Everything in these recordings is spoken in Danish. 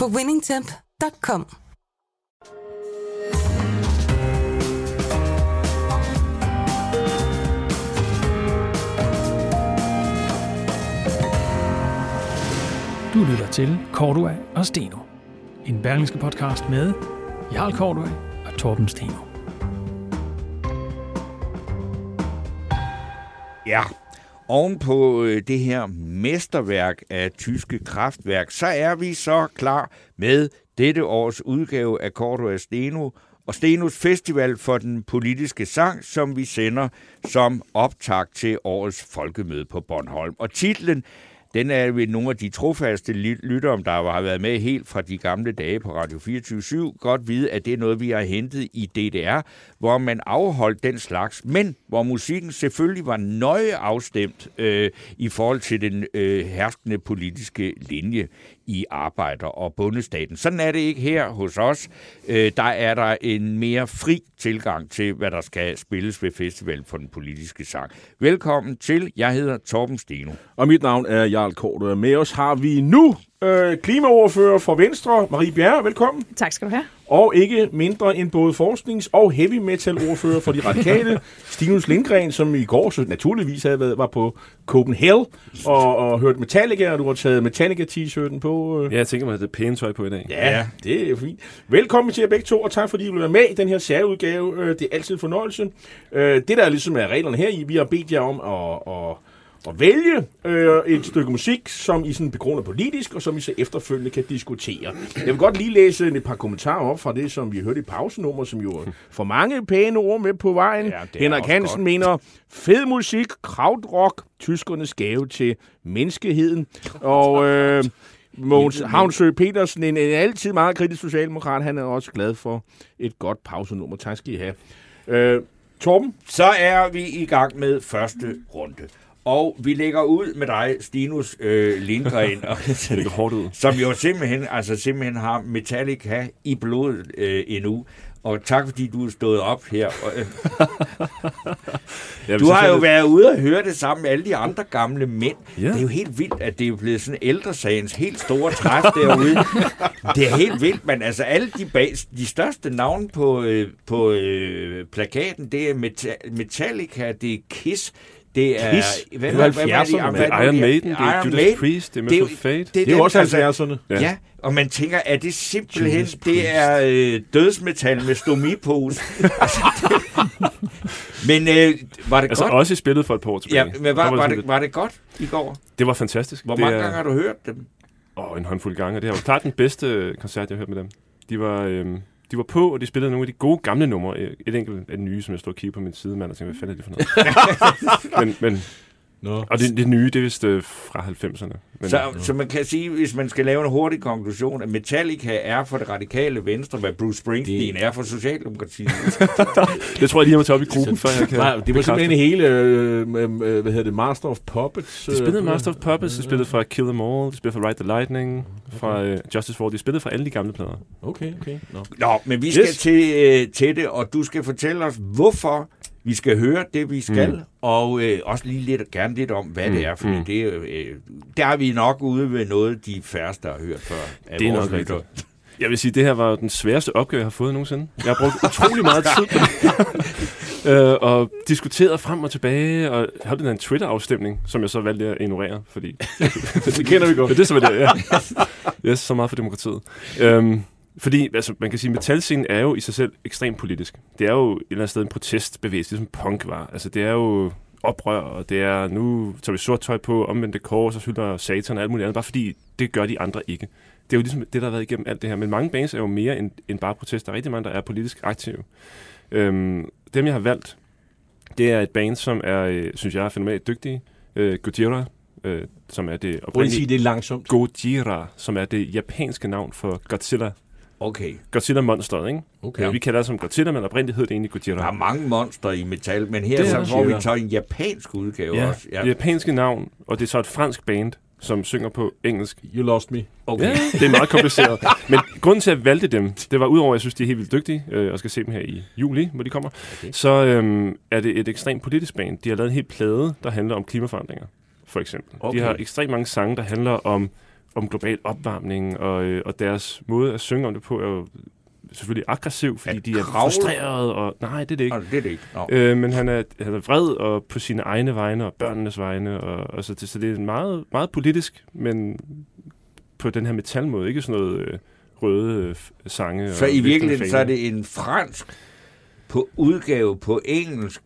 på winningtemp.com. Du lytter til Cordua og Steno. En berlingske podcast med Jarl Cordua og Torben Steno. Ja, oven på øh, det her mesterværk af tyske kraftværk, så er vi så klar med dette års udgave af Cordua Steno og Stenos Festival for den politiske sang, som vi sender som optag til årets folkemøde på Bornholm. Og titlen den er ved nogle af de trofaste lyttere, der har været med helt fra de gamle dage på Radio 24 godt vide, at det er noget, vi har hentet i DDR, hvor man afholdt den slags, men hvor musikken selvfølgelig var nøje afstemt øh, i forhold til den øh, herskende politiske linje i arbejder- og bundestaten. Sådan er det ikke her hos os. Øh, der er der en mere fri tilgang til, hvad der skal spilles ved Festival for den politiske sang. Velkommen til. Jeg hedder Torben Steno. Og mit navn er Jarl Kort. Med os har vi nu øh, klimaoverfører for Venstre, Marie Bjerre. Velkommen. Tak skal du have. Og ikke mindre end både forsknings- og heavy metal-ordfører for de radikale, Stinus Lindgren, som i går så naturligvis havde været, var på Copenhagen og, og hørt Metallica, og du har taget Metallica-t-shirten på. Øh. Ja, jeg tænker mig, at det er pæne tøj på i dag. Ja, det er jo fint. Velkommen til jer begge to, og tak fordi I vil være med i den her særudgave. Øh, det er altid en fornøjelse. Øh, det, der er ligesom er reglerne her i, vi har bedt jer om at, at at vælge øh, et stykke musik, som I sådan begrunder politisk, og som I så efterfølgende kan diskutere. Jeg vil godt lige læse et par kommentarer op fra det, som vi hørte i pausenummer, som jo får mange pæne ord med på vejen. Ja, Henrik Hansen godt. mener, fed musik, krautrock, tyskernes gave til menneskeheden. Og øh, Mogens Havnsø Petersen, en, en altid meget kritisk socialdemokrat, han er også glad for et godt pausenummer. Tak skal I have. Øh, Torben? Så er vi i gang med første runde. Og vi lægger ud med dig, Stinus øh, Lindgren, og, det hårdt ud. som jo simpelthen, altså simpelthen har Metallica i blodet øh, endnu. Og tak fordi du er stået op her. ja, du har jo været ude og høre det sammen med alle de andre gamle mænd. Ja. Det er jo helt vildt, at det er blevet sådan ældresagens helt store træf derude. det er helt vildt, men altså alle de, bag, de største navne på, øh, på øh, plakaten, det er Metallica, det er Kiss, det er... Kiss. Hvad, hvad, hvad, hvad, hvad, Iron Maiden, det er Judas Maiden. Priest, det er Merciful Fate. Det, det, det er også 70'erne. Altså, ja. ja, og man tænker, er det simpelthen, Judas det er øh, dødsmetal med stomipose. altså, men øh, var det altså, godt? også i spillet for et par år tilbage. Ja, men var, var, var, det, var det godt i går? Det var fantastisk. Hvor mange det er, gange har du hørt dem? Åh, oh, en håndfuld gange. Det har jo klart den bedste koncert, jeg har hørt med dem. De var... Øh, de var på, og de spillede nogle af de gode gamle numre. Et enkelt af de nye, som jeg stod og kiggede på min side, mand, og tænkte, hvad fanden er det for noget? men, men No. Og det, det nye, det er vist øh, fra 90'erne. Men, så, no. så man kan sige, hvis man skal lave en hurtig konklusion, at Metallica er for det radikale venstre, hvad Bruce Springsteen det... er for Socialdemokratiet. det tror jeg lige, jeg må tage op i gruppen, før jeg kan Nej, det var simpelthen hele, øh, øh, hvad hedder det, Master of Puppets. De spillede øh, Master of Puppets, de spillede fra Kill Them All, de spillede fra Ride the Lightning, okay. fra øh, Justice for All, de spillede fra alle de gamle plader. Okay, okay. No. Nå, men vi skal yes. til, øh, til det, og du skal fortælle os, hvorfor vi skal høre det, vi skal, mm. og øh, også lige lidt, gerne lidt om, hvad mm. det er, for mm. det, øh, der er vi nok ude ved noget, de færreste har hørt før. Det er nok rigtigt. Jeg vil sige, det her var den sværeste opgave, jeg har fået nogensinde. Jeg har brugt utrolig meget tid på det. øh, og diskuteret frem og tilbage, og den en Twitter-afstemning, som jeg så valgte at ignorere, fordi... det kender vi godt. Men det er så, det, ja. Yes, så meget for demokratiet. Øhm, fordi altså, man kan sige, at metalscenen er jo i sig selv ekstremt politisk. Det er jo et eller andet sted en protestbevægelse, ligesom punk var. Altså, det er jo oprør, og det er, nu tager vi sort tøj på, omvendte kors, og så hylder satan og alt muligt andet, bare fordi det gør de andre ikke. Det er jo ligesom det, der har været igennem alt det her. Men mange bands er jo mere end, end bare protester. Der er rigtig mange, der er politisk aktive. Øhm, dem, jeg har valgt, det er et band, som er, øh, synes jeg, er fænomenalt dygtige. Øh, Gojira, øh, som er det Prøv lige at sige oprindelige det langsomt. Gojira, som er det japanske navn for Godzilla. Okay. Godzilla-monsteret, ikke? Okay. Vi kalder det som Godzilla, men oprindeligt hed det egentlig Gojira. Der er mange monster i metal, men her Det så får vi Ja. så en japansk udgave Ja, også. det japanske navn, og det er så et fransk band, som synger på engelsk. You lost me. Okay. Ja, det er meget kompliceret. Men grunden til, at jeg valgte dem, det var udover, at jeg synes, de er helt vildt dygtige, øh, og skal se dem her i juli, hvor de kommer, Okay. så øhm, er det et ekstremt politisk band. De har lavet en hel plade, der handler om klimaforandringer, for eksempel. Okay. De har ekstremt mange sange, der handler om, om global opvarmning, og, øh, og deres måde at synge om det på er jo selvfølgelig aggressiv, fordi At de er kravle? frustrerede, og nej, det er det ikke. Nå, det er det ikke. Nå. Øh, men han er, han er vred og på sine egne vegne og børnenes vegne. Og, og så, det, så det er meget, meget politisk, men på den her metalmåde. Ikke sådan noget øh, røde øh, sange. Så og i virkeligheden så er det en fransk på udgave på engelsk.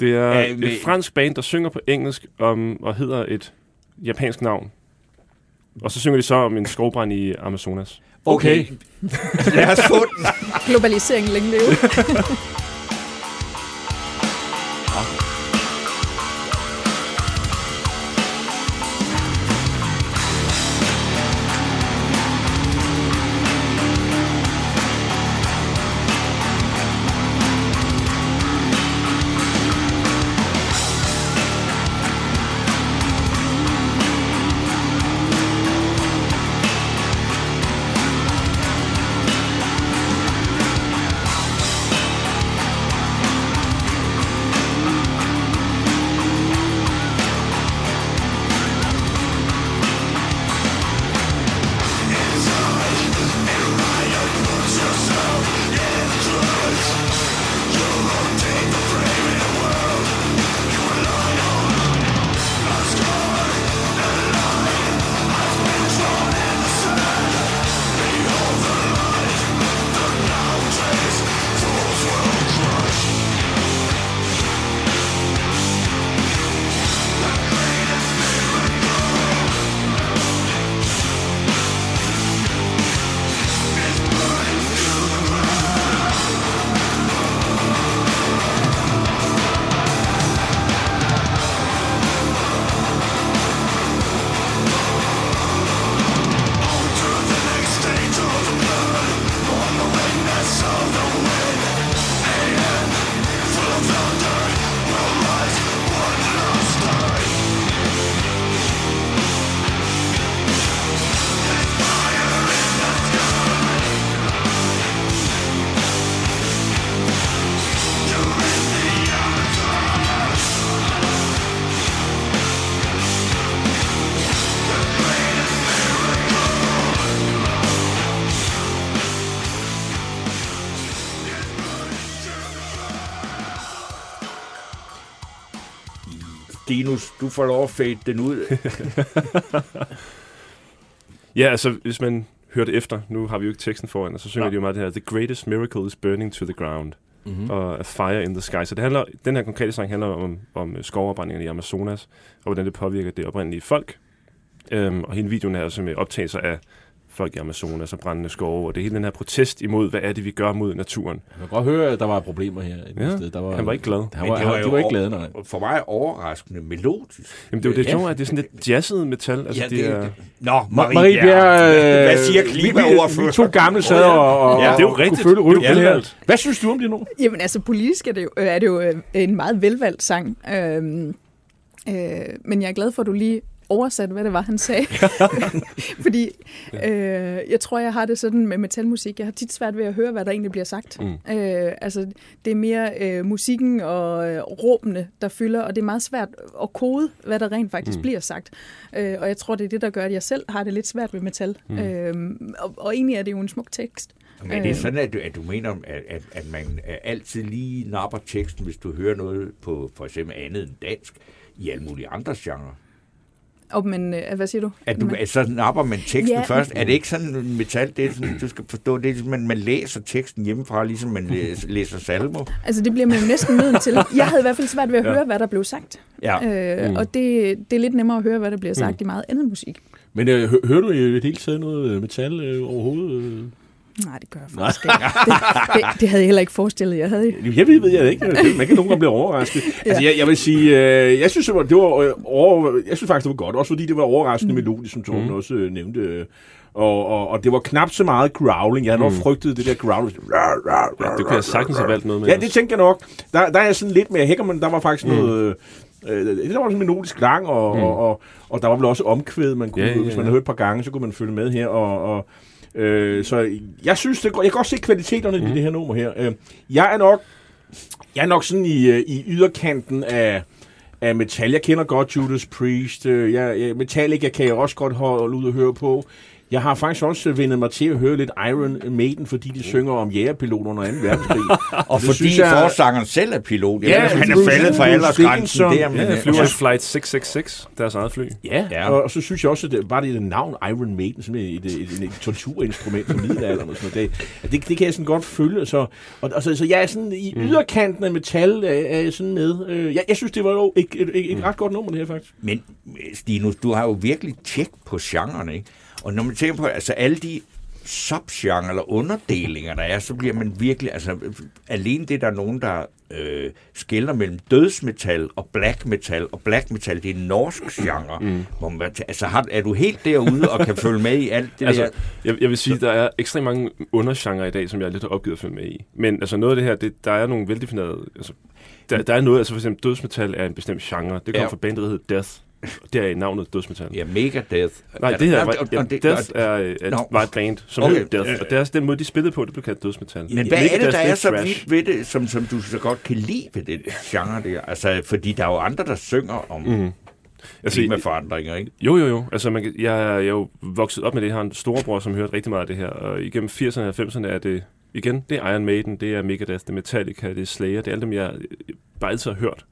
Det er Ja, men- et fransk band, der synger på engelsk om, og hedder et japansk navn. Og så synger de så om en skovbrand i Amazonas. Okay. Lad os få den. Globalisering længe leve. du får lov at fade den ud. Ja, altså hvis man hørte efter, nu har vi jo ikke teksten foran, og så synger Nej. de jo meget det her, The greatest miracle is burning to the ground. Mm-hmm. og A Fire in the Sky. Så det handler, den her konkrete sang handler om, om skovopbrændingerne i Amazonas, og hvordan det påvirker det oprindelige folk. Øhm, og hele videoen er altså med optagelser af folk i Amazonas og brændende skove, og det er hele den her protest imod, hvad er det, vi gør mod naturen. Man kan godt høre, at der var problemer her. et Ja, sted. Der var, han var ikke glad. Han Men var, det var han, jo de var ikke glade, nej. For mig overraskende melodisk. Jamen det er jo det Ja. sjove, at det er sådan lidt jazzet metal. Altså, Ja, det, det- er, det- Nå, Marie, Marie Bjerg, øh, Hvad siger vi, klimaordfører? vi to gamle sad og, og, Ja, det er jo rigtigt. kunne følge her. velvalgt. Hvad synes du om det nu? Jamen altså, politisk er det jo, øh, er det jo øh, en meget velvalgt sang. Øhm, øh, men jeg er glad for, at du lige oversatte, hvad det var, han sagde. Fordi øh, jeg tror, jeg har det sådan med metalmusik. Jeg har tit svært ved at høre, hvad der egentlig bliver sagt. Mm. Øh, altså, det er mere øh, musikken og øh, råbene, der fylder, og det er meget svært at kode, hvad der rent faktisk Mm. bliver sagt. Øh, og jeg tror, det er det, der gør, at jeg selv har det lidt svært ved metal. Mm. Øh, og, og egentlig er det jo en smuk tekst. Men er det Øh. sådan, at du, at du mener, at, at, at man altid lige napper teksten, hvis du hører noget på for eksempel andet end dansk, i alle mulige andre genrer? Og, men, øh, hvad siger du? At, du, så napper man teksten Ja. først. Er det ikke sådan metal? Det er sådan, du skal forstå, det er ligesom, man, man læser teksten hjemmefra, ligesom man læser, læser salmo. Altså, det bliver man jo næsten nødt til. Jeg havde i hvert fald svært ved at Ja. høre, hvad der blev sagt. Ja. Øh, Mm. Og det, det er lidt nemmere at høre, hvad der bliver sagt Mm. i meget andet musik. Men øh, hø- hører du i det hele taget noget øh, metal øh, overhovedet? Nej, det gør jeg faktisk ikke. Det, det, det havde jeg heller ikke forestillet, jeg havde. Jeg ved, ved jeg ikke. Det- Man kan nogle gange blive overrasket. ja. Altså, jeg, jeg vil sige, øh, jeg synes, det var, det var øh, over, jeg synes faktisk, det var godt. Også fordi det var overraskende mm. melodisk, som Torben mm. også øh, nævnte. øh, Og, og, og det var knap så meget growling. Jeg havde nok frygtet det der growling. Ja, det kunne jeg sagtens have valgt noget med. Ja, det tænker jeg nok. Der, der er jeg sådan lidt mere hækker, men der var faktisk mm. noget... Øh, det var sådan melodisk lang, og, mm. og, og, og der var vel også omkvæd, man kunne, Ja, ja, ja, hvis man havde hørt et par gange, så kunne man følge med her. Og, og, øh, så jeg synes, det går, jeg kan godt se kvaliteterne mm. i det her nummer her. Øh, jeg er nok, jeg er nok sådan i, øh, i yderkanten af, af metal. Jeg kender godt Judas Priest. Øh, Jeg, jeg, Metallica kan jeg også godt holde ud og høre på. Jeg har faktisk også vendt mig til at høre lidt Iron Maiden, fordi de synger om jægerpiloter under 2. verdenskrig. Og det fordi jeg- forsangeren selv er pilot. Jeg Ja, ved, han er faldet Bruce aldersgrænsen der. Men, Ja, øh, flyver og i så- Flight 666, deres eget fly. Ja, Ja. Og, og så synes jeg også, at det, bare det navn Iron Maiden, som er et, et, et, et torturinstrument fra middelalderen og sådan noget, det, det, det kan jeg sådan godt følge. Så, og, og så, så jeg er sådan i yderkanten af metal, er, er jeg sådan med. Øh, jeg, jeg synes, det var jo et, et, et, et ret godt nummer, det her faktisk. Men Stinus, du har jo virkelig tjek på genrerne, ikke? Og når man tænker på, altså alle de subgenre eller underdelinger, der er, så bliver man virkelig, altså alene det, der er nogen, der øh, skiller mellem dødsmetal og black metal, og black metal, det er en norsk genre. Mm. Hvor man, altså har, er du helt derude og kan følge med i alt det Altså, der? jeg, jeg vil sige, der er ekstremt mange undergenre i dag, som jeg lidt har opgivet at følge med i. Men altså noget af det her, det, der er nogle veldefinerede... Altså, der, der er noget, altså for eksempel dødsmetal er en bestemt genre. Det kommer Ja. fra bandet, der hedder Death. Og det er navnet dødsmetal. Ja, Megadeth. Nej, det her var, ja, Death er, er, Nå. var et band, som Okay. hed Death. Og deres, den måde, de spillede på, det blev kaldt dødsmetal. Men hvad er det, der er så vildt ved det, som, som du så godt kan lide ved det genre der? Altså, fordi der er jo andre, der synger om mm. Altså, klimaforandringer, ikke? Jo, jo, jo. Altså, man, jeg, jeg er jo vokset op med det. Jeg har en storebror, som hørte rigtig meget af det her. Og igennem 80'erne og 90'erne er det, igen, det er Iron Maiden, det er Megadeth, det er Metallica, det er Slayer. Det er alle dem, jeg bare altid har hørt.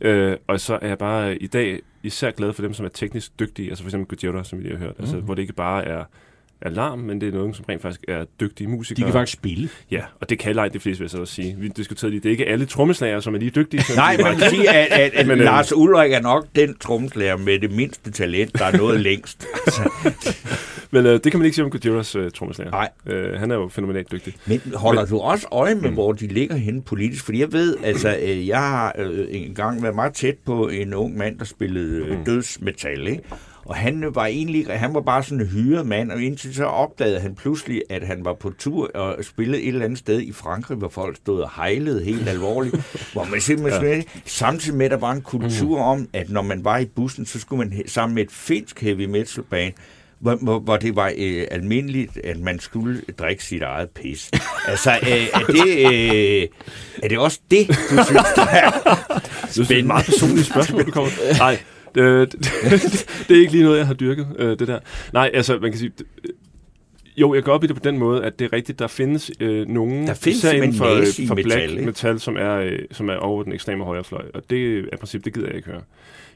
Øh, og så er jeg bare i dag især glad for dem, som er teknisk dygtige. Altså for eksempel Gojira, som vi lige har hørt. Altså, hvor det ikke bare er alarm, men det er nogen, som rent faktisk er dygtige musikere. De kan faktisk spille. Ja, og det kan langt de fleste, vil jeg så også sige. Vi diskuterede lige, det er ikke alle trommeslager, som er lige dygtige. Nej, man kan sige, at, at, at Men, øh, Lars Ulrik er nok den trommeslager med det mindste talent, der er noget længst. Men øh, det kan man ikke sige om Gojiras øh, trommeslager. Nej. Øh, han er jo fænomenalt dygtig. Men holder du også øje med, hvor de ligger henne politisk? Fordi jeg ved, altså, øh, jeg har øh, engang været meget tæt på en ung mand, der spillede øh, dødsmetal, ikke? Og han var egentlig, han var bare sådan en hyret mand, og indtil så opdagede han pludselig, at han var på tur og spillede et eller andet sted i Frankrig, hvor folk stod og hejlede helt alvorligt. hvor man simpelthen, ja. samtidig med, at der var en kultur om, at når man var i bussen, så skulle man sammen med et finsk heavy metal band, hvor, hvor, hvor det var øh, almindeligt, at man skulle drikke sit eget pis. Altså, øh, er, det, øh, er det også det, du synes, der er Det er et meget personligt spørgsmål, du kommer. Nej, det, det, det, er ikke lige noget, jeg har dyrket, øh, det der. Nej, altså, man kan sige... det- Jo, jeg går op i det på den måde, at det er rigtigt, der findes øh, nogen, Der findes især inden for, øh, for black ikke? metal, som er, øh, som er over den ekstreme højrefløj, og det er princip, det gider jeg ikke høre.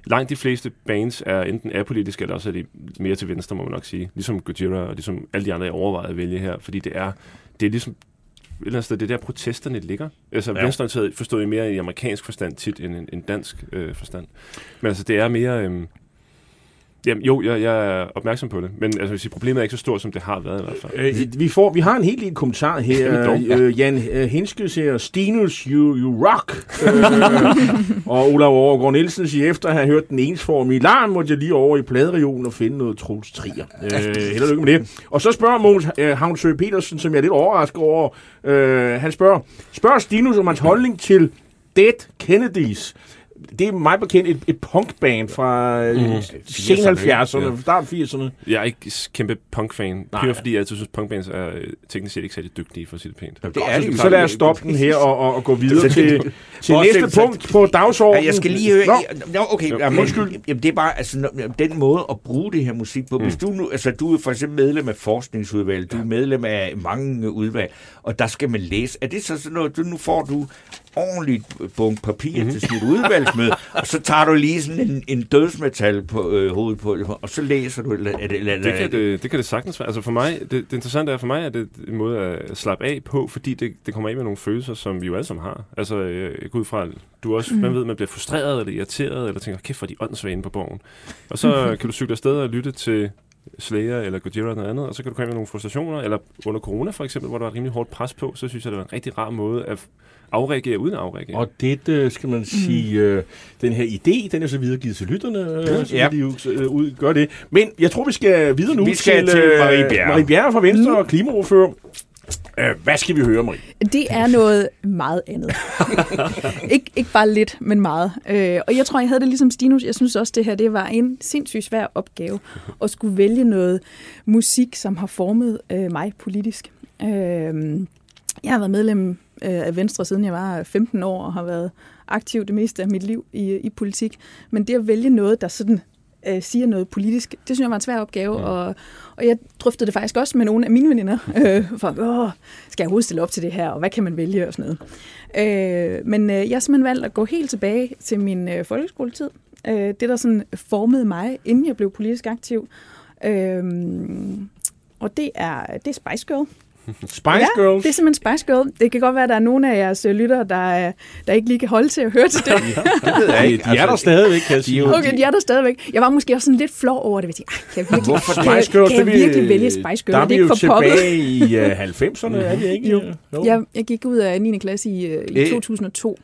Langt de fleste bands er enten apolitiske, eller også er de mere til venstre, må man nok sige. Ligesom Gojira og ligesom alle de andre, jeg overvejede at vælge her, fordi det er, det er ligesom eller sted, det er der protesterne ligger. Altså Ja. venstreorienteret forstår jeg mere i amerikansk forstand tit end en, en dansk øh, forstand. Men altså, det er mere... Øh, jamen, jo, jeg, jeg er opmærksom på det, men altså, sige, problemet er ikke så stort, som det har været i hvert fald. Øh, vi, får, vi har en helt lille kommentar her. Øh, Jan øh, Henske siger, Stinus, you, you rock. øh, og Olav Overgaard Nielsen siger, efter at have hørt den ensformige larm, måtte jeg lige over i pladeregionen og finde noget Troels Trier. Øh, held og lykke med det. Og så spørger Måns øh, Havnsø Petersen, som jeg er lidt overrasket over, øh, han spørger, spørger Stinus om hans holdning til Dead Kennedys. Det er meget bekendt et, et punkband fra Mhm. sen 70'erne, Ja. start 80'erne. Jeg er ikke kæmpe punkfan. Nej. Primært fordi jeg altid synes, punkbands er øh, teknisk set ikke særlig dygtige, for at sige det pænt. Det er det. Så lad os stoppe den her og, og, og gå videre til, til næste punkt på dagsordenen. Jeg skal lige høre... Nå, okay. Jamen, undskyld. Jamen, det er bare altså, den måde at bruge det her musik på. Hvis du nu... Altså, du er for eksempel medlem af forskningsudvalget. Du er medlem af mange udvalg. Og der skal man læse. Er det så sådan noget... Du, nu får du ordentligt bunke papir mm-hmm. til sit udvalgsmøde, og så tager du lige sådan en, en dødsmetal på øh, hovedet på, og så læser du... Eller, er det, kan det, det kan det sagtens være. Altså for mig, det, det interessante er for mig, at det er en måde at slappe af på, fordi det, det kommer af med nogle følelser, som vi jo alle sammen har. Altså øh, jeg går ud fra, at du også, mm. man ved, man bliver frustreret eller irriteret, eller tænker, kæft, hvor er de åndssvage inde på borgen. Og så kan du cykle afsted og lytte til Slayer eller Gojira eller noget andet, og så kan du komme med nogle frustrationer, eller under corona for eksempel, hvor der var et rimelig hårdt pres på, så synes jeg, det var en rigtig rar måde at afreagere uden at afreagere. Og det, øh, skal man sige, øh, den her idé, den er så videregivet til lytterne, øh, så Ja. de jo øh, ud, gøre det. Men jeg tror, vi skal videre nu Vi skal til, til øh, Marie Bjerre. Marie Bjerre fra Venstre og klimaordfører. Øh, hvad skal vi høre, Marie? Det er noget meget andet. Ik- ikke bare lidt, men meget. Øh, og jeg tror, jeg havde det ligesom Stinus. Jeg synes også, det her det var en sindssygt svær opgave at skulle vælge noget musik, som har formet øh, mig politisk. Øh, jeg har været medlem øh, af Venstre, siden jeg var 15 år, og har været aktiv det meste af mit liv i, i politik. Men det at vælge noget, der sådan øh, siger noget politisk, det synes jeg var en svær opgave, Mm. og, og jeg drøftede det faktisk også med nogle af mine veninder, øh, for, Åh, skal jeg overhovedet stille op til det her, og hvad kan man vælge og sådan noget. Øh, men øh, jeg har simpelthen valgt at gå helt tilbage til min øh, folkeskoletid. Øh, det, der sådan formede mig, inden jeg blev politisk aktiv. Øh, og det er, det er Spice Girl. Spice ja, Girls. det er simpelthen Spice Girl. Det kan godt være, at der er nogle af jeres øh, lyttere, der, der ikke lige kan holde til at høre til det. Det ved jeg De, ikke. de er der stadigvæk, kan jeg sige. Okay, de er der stadigvæk. Jeg var måske også sådan lidt flov over det. Jeg tænkte, "Ej, kan jeg virkelig, Hvorfor kan, Spice Girls, kan jeg det er vi- virkelig vælge Spice Girl? Der Er er det vi ikke for poppet? tilbage i uh, 90'erne, er vi ikke? Jo. Jo. Jeg, jeg gik ud af 9. klasse i, øh, i Øh. 2002,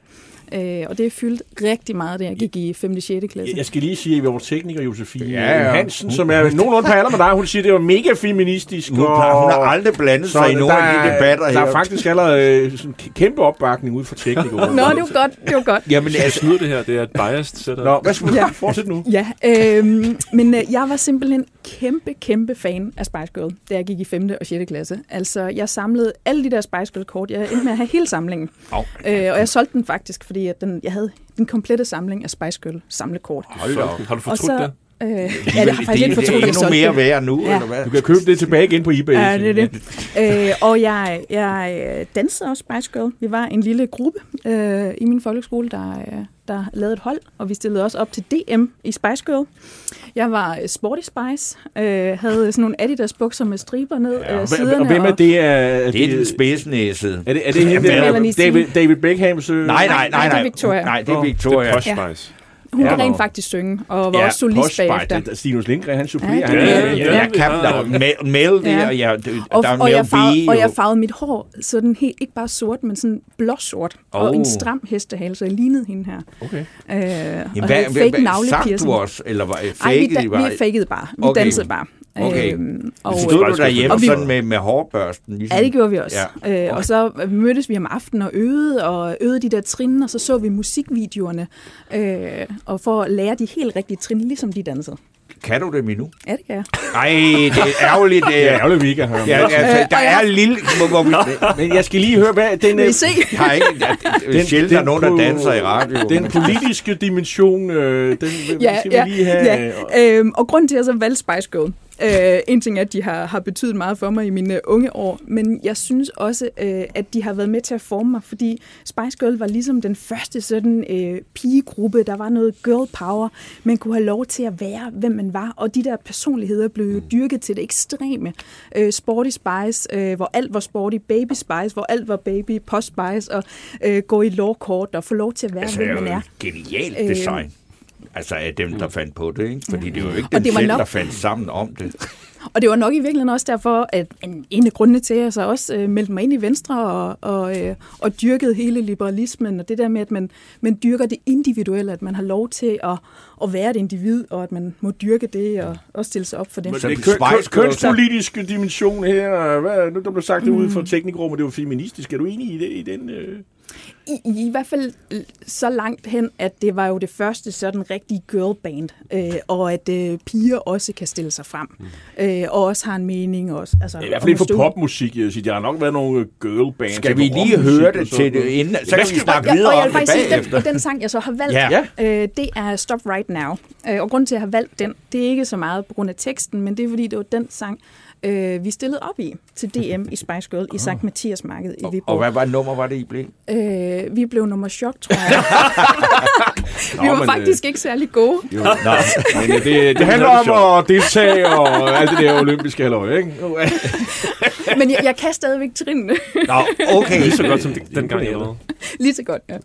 øh, og det fyldte rigtig meget, da jeg gik i 5. og 6. klasse. Jeg skal lige sige, at vores tekniker Josefine Ja, ja. Hansen, som er nogenlunde på alder med dig, hun siger, at det var mega feministisk. Hun, har, hun har aldrig blandet sig i nogle af de debatter der her. er faktisk allerede øh, sådan en kæmpe opbakning ud fra teknikere. Nå, det var godt, det var godt. Jamen, Jeg altså, snyder det her, det er et biased setup. Nå, hvad skal vi Ja. fortsætte nu? Ja, øh, men øh, jeg var simpelthen kæmpe, kæmpe fan af Spice Girl, da jeg gik i 5. og 6. klasse. Altså, jeg samlede alle de der Spice Girl-kort. Jeg endte med at have hele samlingen. Au. Øh, og jeg solgte den faktisk, fordi at den, jeg havde den komplette samling af Spice Girl samlekort. hold da op. Har du fortrudt det? Øh, ja, det har faktisk det, fortrudt, det at er jeg solgte mere værd nu, Ja. eller hvad? Du kan købe det tilbage igen på eBay. Ja, det er det. Øh, og jeg, jeg øh, dansede også Spice Girl. Vi var en lille gruppe øh, i min folkeskole, der, øh, der lavede et hold, og vi stillede også op til DM i Spice Girl. Jeg var øh, Sporty Spice, øh, havde sådan nogle Adidas bukser med striber ned Ja, øh, og, siderne. og hvem er det? Er, er Det er den spidsnæsede. Er det, er det hende, der. David, David Beckhams? Øh, Nej, nej, nej, nej, det er nej. Victoria. Nej, det er Victoria. Posh Ja. Spice. Hun kan Ja, rent nå. faktisk synge, og var også solist bagefter. Det er Stinus Lindgren, han supplerer. Ja, Han det er- Ja, jeg kan, er Mel der, Ja. og jeg, der Og, er og, jeg farvede, og jeg farvede mit hår sådan helt, ikke bare sort, men sådan blåsort. Oh. Og Oh. en stram hestehale, så jeg lignede hende her. Okay. Øh, Jamen, og hvad, havde hvad, fake hvad, sang navlepiercing. du også, eller var Ej, vi, fakede da, vi fakede bare. Vi Okay. dansede bare. Okay. Øhm, og, Stod du derhjemme Og vi- sådan med, med hårbørsten? Ligesom? ja, det gjorde vi også. Ja. Ja. Øh, og så mødtes vi om aftenen og øvede, og øvede de der trin, og så så vi musikvideoerne, øh, og for at lære de helt rigtige trin, ligesom de dansede. Kan du dem endnu? Ja, det kan jeg. Nej, det er ærgerligt. Det er er, ærgerligt, vi ikke har hørt. ja, altså, Øh, der er en lille... Vi, Men jeg skal lige høre, hvad den, Vil øh, se? har ikke, ja, det er Den- sjældent, der er den nogen, der danser i radio. den politiske dimension, øh, den Ja, skal ja, vi lige have. ja. Øhm, og grunden til, at jeg så valgte Spice Girl, øh, en ting er, at de har, har betydet meget for mig i mine unge år, men jeg synes også, øh, at de har været med til at forme mig, fordi Spice Girl var ligesom den første sådan øh, pigegruppe, der var noget girl power, man kunne have lov til at være, hvem man var, og de der personligheder blev jo dyrket til det ekstreme. Øh, sporty Spice, øh, hvor alt var sporty, Baby Spice, hvor alt var baby, Post Spice, og øh, gå i lovkort og få lov til at være, Altså, hvem man er. genialt Øh, design. Altså af dem, der fandt på det, ikke? Fordi det er jo ikke dem det var selv, nok- der fandt sammen om det. Og det var nok i virkeligheden også derfor, at en, af grundene til, at jeg så også øh, meldte mig ind i Venstre og, og, øh, og dyrkede hele liberalismen, og det der med, at man, man dyrker det individuelle, at man har lov til at, at være et individ, og at man må dyrke det og også stille sig op for det. Men det køn, Girls- kønspolitiske dimension her, hvad, nu der blev sagt det ude Mm. for teknikrummet, det var feministisk. Er du enig i, det, i den? Øh? I, I hvert fald øh, så langt hen, at det var jo det første sådan rigtige girlband, øh, og at øh, piger også kan stille sig frem, øh, og også har en mening. Også, altså, I hvert og fald for popmusik. Jeg vil sige, der har nok været nogle girlbands. Skal vi lige høre det til det inden? Så kan vi snakke Ja, videre og jeg om det bagefter. den, den sang, jeg så har valgt, Ja. øh, det er Stop Right Now. Øh, og grunden til, at jeg har valgt den, det er ikke så meget på grund af teksten, men det er, fordi det var den sang, øh, vi stillede op i til DM i Spice Girl i Sankt Mathias Marked i Og Viborg. hvad var nummer, var det, I blev? Øh, vi blev nummer chok, tror jeg. vi var men, faktisk ikke særlig gode. Jo. Nå, men øh, det, det, Det handler om at deltage og alt det der olympiske halløj, ikke? Men jeg, jeg kan stadigvæk trinene Nå, okay. Lige så godt som dengang jeg lavede. lige så godt. Ja.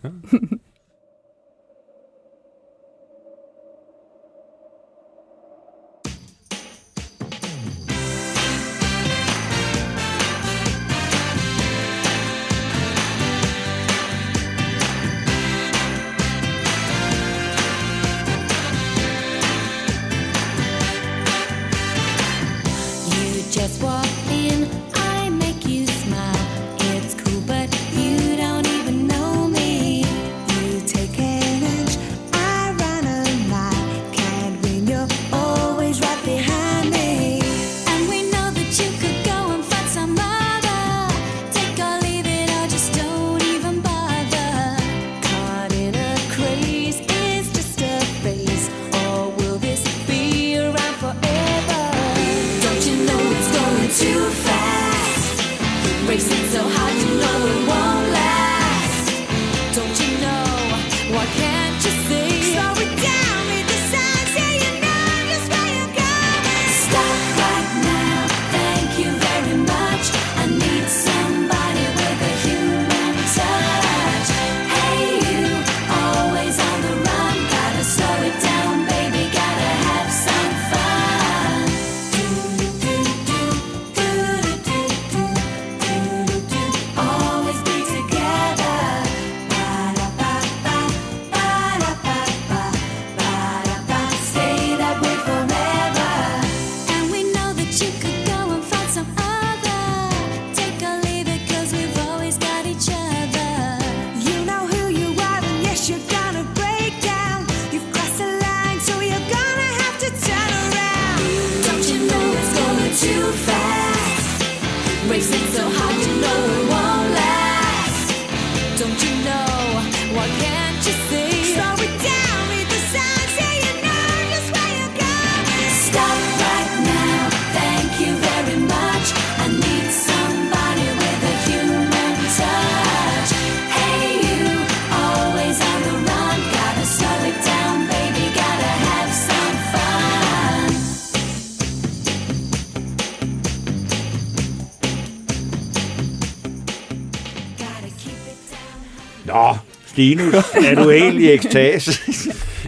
Stinus, er du egentlig i ekstase?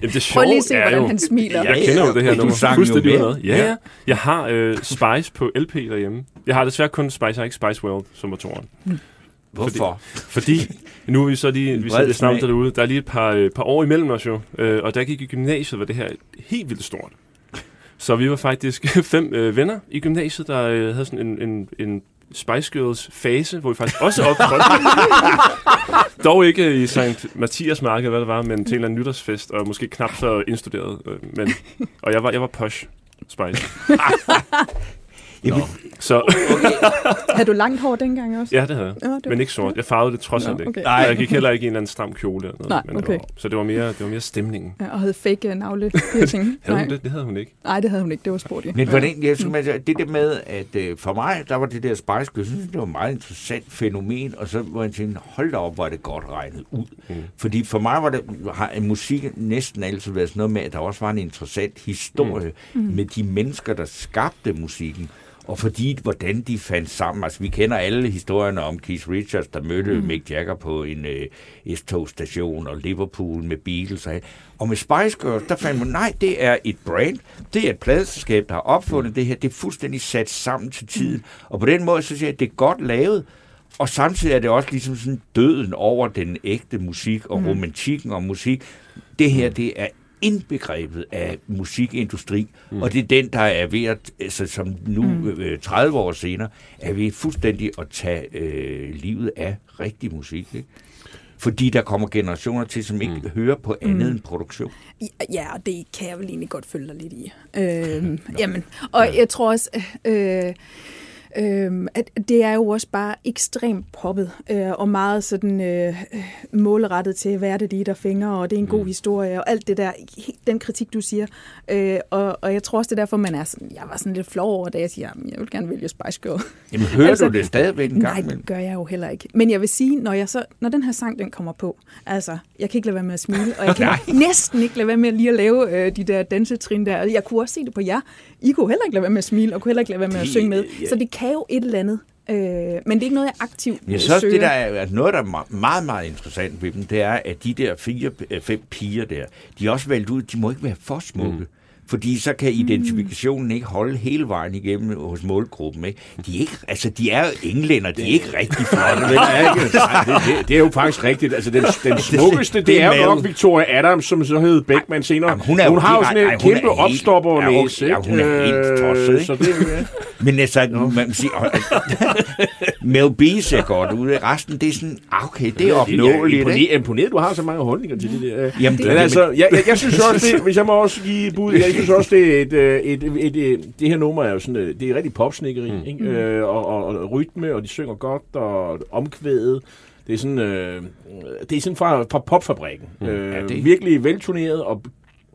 Jamen, det Prøv sjove lige at se, er hvordan jo... han smiler. Jeg kender jo det her Du nummer. sang jo fuldstændig med. Ja, Ja. Jeg har øh, Spice på LP derhjemme. Jeg har desværre kun Spice, jeg har ikke Spice World, som var toren. Hvorfor? Fordi nu er vi så lige, vi snart smag. derude, der er lige et par, øh, par år imellem os jo, øh, og da jeg gik i gymnasiet, var det her helt vildt stort. Så vi var faktisk fem øh, venner i gymnasiet, der øh, havde sådan en, en, en Spice Girls fase, hvor vi faktisk også optrådte. Dog ikke i St. Mathias Marked, hvad det var, men til en eller anden nytårsfest, og måske knap så indstuderet. øh, Men, og jeg var, jeg var posh Spice. Jamen, Så Havde du langt hår dengang også? ja, det havde jeg. Ja, det var- Men ikke sort. Jeg farvede det trods alt Nå, ikke. okay. Nej. Jeg gik heller ikke i en eller anden stram kjole. Eller noget, Nej, men det okay. var, så det var mere, det var mere stemningen. Ja, og havde fake uh, navle piercing. Havde Nej. hun det? Det havde hun ikke. Nej, det havde hun ikke. Det var sport i. Men hvordan, jeg synes, altså, det der med, at øh, for mig, der var det der Spice Girls, jeg synes, det var et meget interessant fænomen, og så var jeg tænkte, hold da op, hvor er det godt regnet ud. Mm. Fordi for mig var det, har musik næsten altid været sådan noget med, at der også var en interessant historie mm. med de mennesker, der skabte musikken. Og fordi, hvordan de fandt sammen. Altså, vi kender alle historierne om Keith Richards, der mødte mm. Mick Jagger på en øh, S-togstation, og Liverpool med Beatles. Og, og med Spice Girls, der fandt man, nej, det er et brand. Det er et pladeselskab, der har opfundet det her. Det er fuldstændig sat sammen til tiden. Og på den måde, så siger jeg, at det er godt lavet. Og samtidig er det også ligesom sådan døden over den ægte musik og romantikken om musik. Det her, det er indbegrebet af musikindustri, mm. og det er den, der er ved at, altså som nu mm. øh, 30 år senere, er vi fuldstændig at tage øh, livet af rigtig musik. Ikke? Fordi der kommer generationer til, som ikke mm. hører på andet mm. end produktion. Ja, og det kan jeg vel egentlig godt følge dig lidt i. Øhm, jamen, og jeg tror også, øh, øh, at det er jo også bare ekstremt poppet, øh, og meget sådan øh, målrettet til, hvad er det lige, der fænger, og det er en god historie, og alt det der, den kritik, du siger. Øh, og, og jeg tror også, det er derfor, man er sådan, jeg var sådan lidt flov over, da jeg siger, "Jamen, jeg vil gerne vælge Spice Girl. Jamen, hører Altså, du det stadigvæk en gang Nej, imellem? det gør jeg jo heller ikke. Men jeg vil sige, når, jeg så, når den her sang den kommer på, altså, jeg kan ikke lade være med at smile, og jeg kan næsten ikke lade være med lige at lave øh, de der dansetrin der. Jeg kunne også se det på jer. I kunne heller ikke lade være med at smile, og kunne heller ikke lade være med at synge med. Så det kan jo et eller andet. Øh, men det er ikke noget, jeg aktivt Jeg synes også, søger. det der er, at noget, der er me- meget, meget interessant ved dem, det er, at de der fire, øh, fem piger der, de er også valgt ud, de må ikke være for smukke. Mm. Fordi så kan identifikationen ikke holde hele vejen igennem hos målgruppen. Ikke? De, er ikke, altså, de er jo englænder, de er ikke rigtig flotte. Ja, ikke? Det, det, det er jo faktisk rigtigt. Altså, den, den smukkeste, det, det er er jo nok. Victoria Adams, som så hed Beckman senere. Jamen, hun er hun har jo sådan en ej, er kæmpe opstopper ja, hun- næse. ja, hun er helt tosset, ikke? Så det, ja. Men altså, man siger, Mel B ser godt ud. Resten, det er sådan, ah, okay, det er opnåeligt. ikke? imponeret, imponeret, du har så mange holdninger til det der. Jamen, Men det- altså, jeg, jeg, jeg synes også, det, hvis jeg må også give bud, jeg synes også, det er et, øh, et, et, et, et det her nummer er jo sådan, øh, det er rigtig popsnikkeri, mm. ikke? Øh, og, og, og, rytme, og de synger godt, og omkvædet. Det er sådan, øh, det er sådan fra, fra popfabrikken. Mm. Øh, Ja, det- Virkelig velturneret og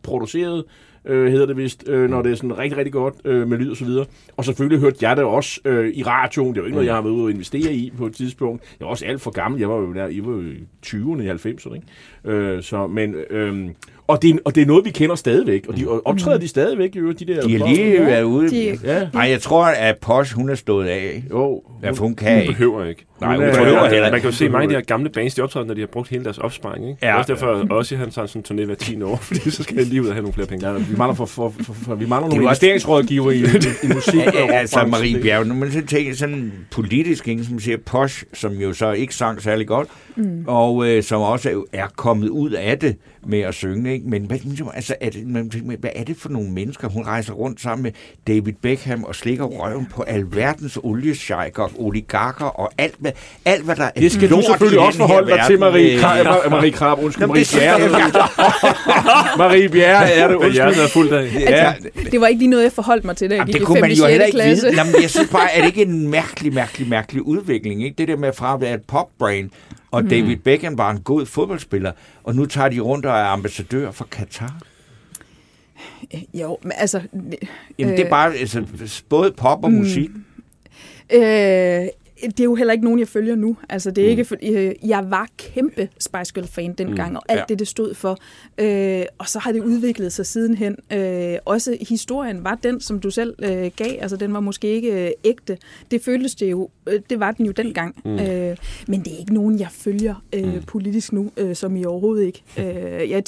produceret, øh, hedder det vist, øh, når det er sådan rigtig, rigtig godt øh, med lyd og så videre. Og selvfølgelig hørte jeg det også øh, i radioen. Det er jo ikke noget, jeg har været ude og investere i på et tidspunkt. Jeg var også alt for gammel. Jeg var jo der, var jo i 20'erne, i 90'erne. Ikke? Øh, så, men, øh, og, det, er- og det er noget, vi kender stadigvæk. Og de og optræder de stadigvæk, jo, de der... De er lige været ude. De- Ja, Nej, jeg tror, at Posh, hun er stået af. jo. Ja, for hun kan Hun ikke. behøver ikke. Nej, hun Hun er- behøver Man heller kan jo ikke. se mange af de her gamle bands, de optræder, når de har brugt hele deres opsparing. Ikke? Ja. Det er også derfor, at også han tager sådan en turné hver 10 år, fordi så skal jeg lige ud og have nogle flere penge. Ja, vi mangler, for, for, for, for, vi mangler Det er nogle investeringsrådgiver i, i, i musik. Ja, ja, altså. Marie Bjerg, når man så tænker sådan politisk, ikke, som siger Posh, som jo så ikke sang særlig godt, mm. og øh, som også er, kommet ud af det med at synge. ikke? Men hvad, altså, er det, man tænker, hvad er det for nogle mennesker? Hun rejser rundt sammen med David Beckham og slikker røven på alverdens oliesjejker og oligarker og alt, hvad, alt, hvad der er Det skal du selvfølgelig også forholde dig til. Marie Øh, Krab. Marie Krab, undskyld, Marie Bjerre. Marie Bjerre er det, undskyld. er fuldt af. Ja, Det var ikke lige noget, jeg forholdt mig til, da jeg Jamen, gik det i kunne 5. man jo 6. heller ikke klasse. vide. Jamen, jeg synes bare, er det ikke en mærkelig, mærkelig, mærkelig udvikling? Ikke? Det der med fra at være et popbrain, og Mhm. David Beckham var en god fodboldspiller, og nu tager de rundt og er ambassadør for Katar. Jo, men altså... Jamen, det er bare altså, både pop Mm. og musik. Øh, det er jo heller ikke nogen, jeg følger nu. Altså, det er mm. ikke, for, øh, jeg var kæmpe Spice Girl-fan dengang, mm. og alt Ja. det, det stod for. Øh, og så har det udviklet sig sidenhen. Øh, også historien var den, som du selv øh, gav. Altså, den var måske ikke øh, ægte. Det føltes det jo. Øh, det var den jo dengang. Mm. Øh, men det er ikke nogen, jeg følger øh, mm. politisk nu, øh, som I overhovedet ikke. Øh, jeg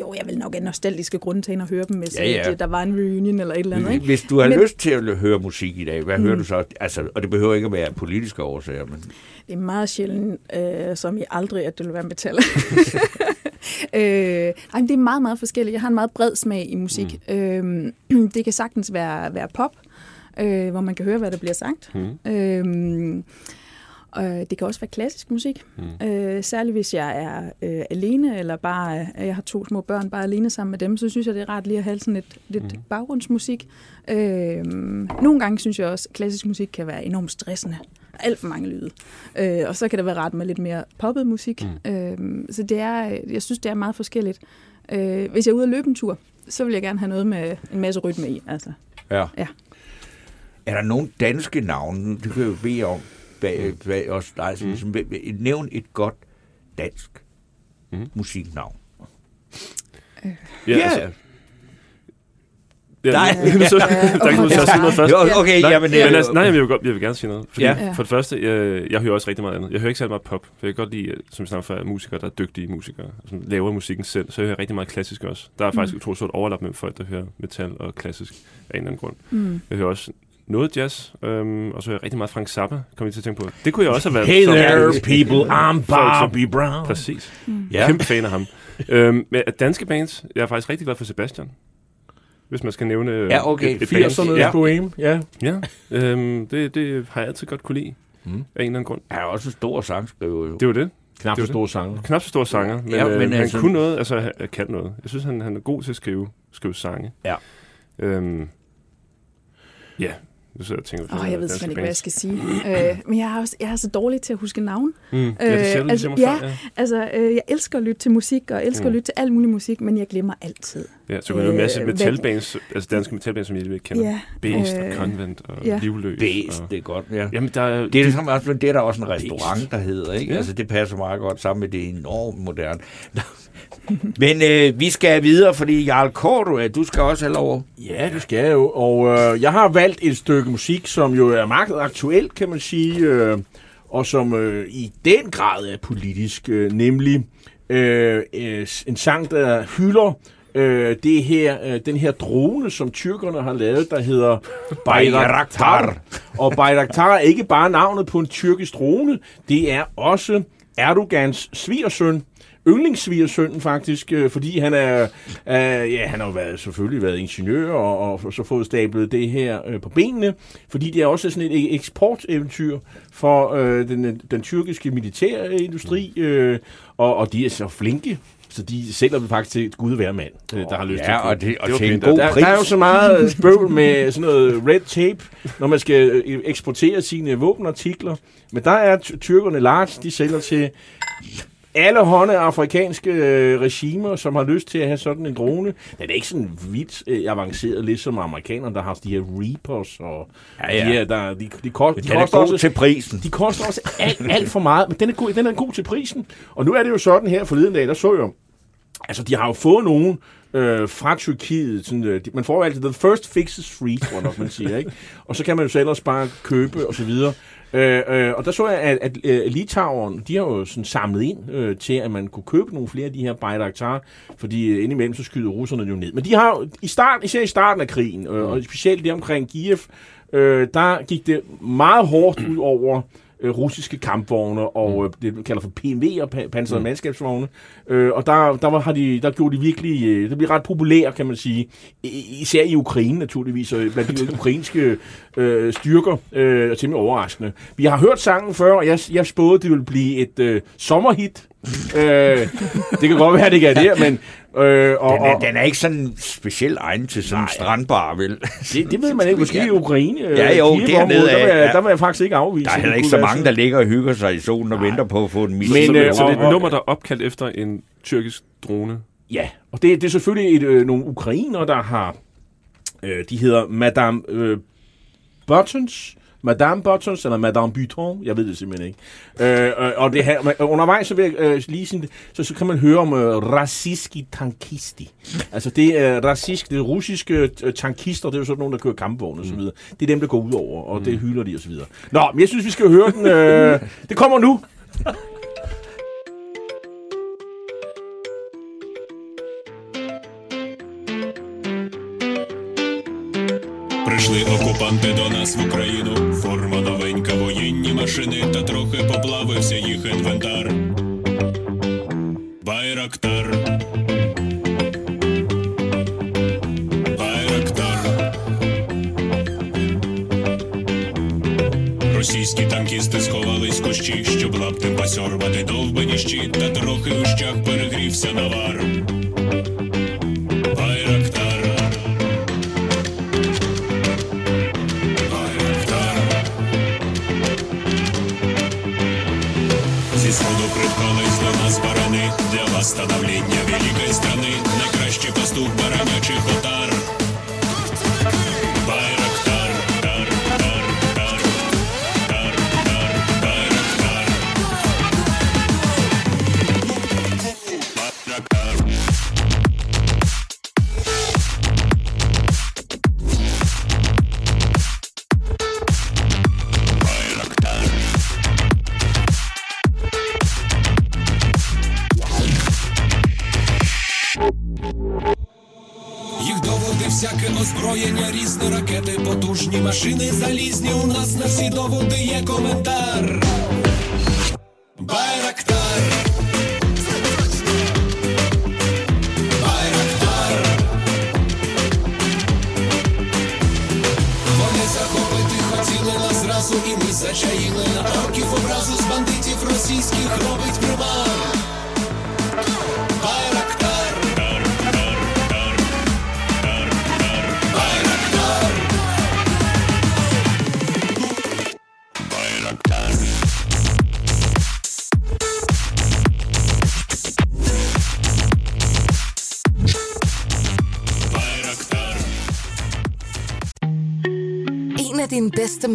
jo, jeg vil nok af nostalgiske grunde ind og høre dem, hvis Ja, ja, ja. ja. der var en reunion eller et eller andet. Ikke? Hvis du har Men- lyst til at høre musik i dag, hvad mm. hører du så? Altså, og det behøver ikke at være politiske årsager, men Det er meget sjældent, øh, som I aldrig, at det vil være metal. øh, ej, det er meget, meget forskelligt. Jeg har en meget bred smag i musik. Mm. Øh, det kan sagtens være, være pop, øh, hvor man kan høre, hvad der bliver sagt. Mm. Øh, og det kan også være klassisk musik. Mm. Øh, særligt hvis jeg er øh, alene, eller bare øh, jeg har to små børn, bare alene sammen med dem, så synes jeg, det er rart lige at have sådan lidt, lidt mm. baggrundsmusik. Øh, nogle gange synes jeg også, at klassisk musik kan være enormt stressende. Alt for mange lyde. Øh, og så kan det være rart med lidt mere poppet musik. Mm. Øh, så det er, jeg synes, det er meget forskelligt. Øh, hvis jeg er ude at løbe en tur, så vil jeg gerne have noget med en masse rytme i. Altså. ja. Ja. Er der nogle danske navne, du kan jo bede om, bag, bag os dig, Mm. som, som, nævn et godt dansk musiknavn. Ja, altså, ja, Nej. nu så, der er nogen til at sige noget først. Jo, okay, Nej, jamen, men øh, altså, nej, jeg vil, godt, jeg vil gerne sige noget. Fordi Ja. ja. For det første, jeg, jeg hører også rigtig meget andet. Jeg hører ikke særlig meget pop. For jeg kan godt lide, øh, som vi snakker før, musikere, der er dygtige musikere, som laver musikken selv. Så jeg hører rigtig meget klassisk også. Der er faktisk mm. utroligt stort overlap mellem folk, der hører metal og klassisk af en eller anden grund. Mm. Jeg hører også noget jazz, øhm, og så hører jeg rigtig meget Frank Zappa, kommer jeg til at tænke på. Det kunne jeg også have været. Hey som- there, people, I'm. Bobby Brown. Præcis. Ja. Kæmpe fan af ham. øhm, danske bands, jeg er faktisk rigtig glad for Sebastian. Hvis man skal nævne øh, Ja, okay. 80'erne Ja, Boheme, ja. ja. Øhm, det, det har jeg altid godt kunne lide. Mm. Af en eller anden grund. Han er også en stor sangskriver, jo. Det var det. Knap så var store sanger. Knap så stor sanger, men, Ja, ja, men øh, altså- han kunne noget, altså han han kan noget. Jeg synes, han, han er god til at skrive, skrive sange. Ja. Øhm, ja, nu sidder jeg og tænker på Åh, jeg ved simpelthen ikke, hvad jeg skal sige. øh, men jeg er, også, jeg er så dårlig til at huske navn. Mm. Ja, det Øh, du altså, ja. ja. Altså, øh, jeg elsker at lytte til musik, og elsker mm. At lytte til al mulig musik, men jeg glemmer altid. Ja, så kan du en masse Øh, metalbands, altså danske metalbands, som jeg ikke kender. Ja, Beast og øh, Convent og ja. Livløs. Bæst, og... det er godt, ja. Jamen, der er... Det er, ligesom, også, det er der også en restaurant, der hedder, ikke? Ja. Altså, det passer meget godt sammen med det enormt moderne. Men øh, vi skal videre, fordi Jarl Cordua, du skal også have lov. Ja, det skal jeg jo. Og øh, jeg har valgt et stykke musik, som jo er meget aktuelt, kan man sige, øh, og som øh, i den grad er politisk, øh, nemlig øh, øh, en sang, der hylder øh, det her, øh, den her drone, som tyrkerne har lavet, der hedder Bayraktar. Og Bayraktar er ikke bare navnet på en tyrkisk drone, det er også Erdogans svigersøn, yndlingssvigersønnen faktisk, øh, fordi han er, øh, ja, han har jo været, selvfølgelig været ingeniør og, og så fået stablet det her øh, på benene, fordi det er også sådan et eksporteventyr for øh, den, den tyrkiske militærindustri, øh, og, og de er så flinke, så de sælger dem faktisk til gud hver mand, øh, der har lyst til Ja, at og, det, og Det til en god der, pris. der er jo så meget bøvl med sådan noget red tape, når man skal øh, eksportere sine våbenartikler. Men der er ty- tyrkerne large, de sælger til alle hånde afrikanske øh, regimer, som har lyst til at have sådan en drone. Den er ikke sådan vildt øh, avanceret, ligesom amerikanerne, der har de her Reapers og Ja, ja. de her, der, de, de, kost, de Den er koster også til prisen. de koster også alt, alt for meget, men den er, god, den er god til prisen. Og nu er det jo sådan her forleden dag, der så jeg, altså de har jo fået nogen øh, fra Tyrkiet, sådan, øh, man får jo altid, the first fix is free, tror jeg nok, man siger, ikke? Og så kan man jo så ellers bare købe og så videre. Øh, øh, og der så jeg, at, at øh, de har jo sådan samlet ind øh, til, at man kunne købe nogle flere af de her Bayraktar, fordi øh, indimellem så skyder russerne jo ned. Men de har jo, i start, især i starten af krigen, øh, og specielt det omkring Kiev, øh, der gik det meget hårdt ud over øh, russiske kampvogne, og øh, det man kalder for PMV'er, pa- pansrede Mm. mandskabsvogne. Øh, og der, der, var, har de, der gjorde de virkelig, øh, det blev ret populært, kan man sige, især i Ukraine naturligvis, og blandt de ukrainske øh, styrker, øh, er temmelig overraskende. Vi har hørt sangen før, og jeg, jeg spåede, det ville blive et øh, sommerhit. øh, det kan godt være, det ikke er det, men... Øh, og, Den er, og, den er ikke sådan specielt egnet til sådan en Nej. strandbar, vel? det, det ved man ikke. Måske i Ukraine. øh, Ja, jo, dernede der, vil jeg, der vil jeg faktisk ikke afvise. Der er heller ikke så mange, der ligger og hygger sig i solen og venter på at få en Men, mission. så, øh, så det er et nummer, der er opkaldt efter en tyrkisk drone. Ja, og det, det er selvfølgelig et, øh, nogle ukrainer, der har... Øh, de hedder Madame øh, Buttons, Madame Buttons, eller Madame Buton, jeg ved det simpelthen ikke. Øh, øh, og det her, men undervejs så vil jeg øh, lige sådan, så, så kan man høre om øh, raciski tankisti. Altså det er racisk, det er russiske øh, tankister, det er jo sådan nogen, der kører kampvogne og så videre. Det er dem, der går ud over, og det hylder de og så videre. Nå, men jeg synes, vi skal høre den. Øh, det kommer nu. Прийшли окупанти до нас в Україну. Форма новенька, воєнні машини, та трохи поплавився їх інвентар. Байрактар. Байрактар. Російські танкісти сховались кущі, щоб лаптем посьорбати довбані щит, та трохи у щах перегрівся навар. Восстановлення великої на Найкращий пастух баранячих отар озброєння, різні ракети, потужні машини залізні. У нас на всі доводи є коментар.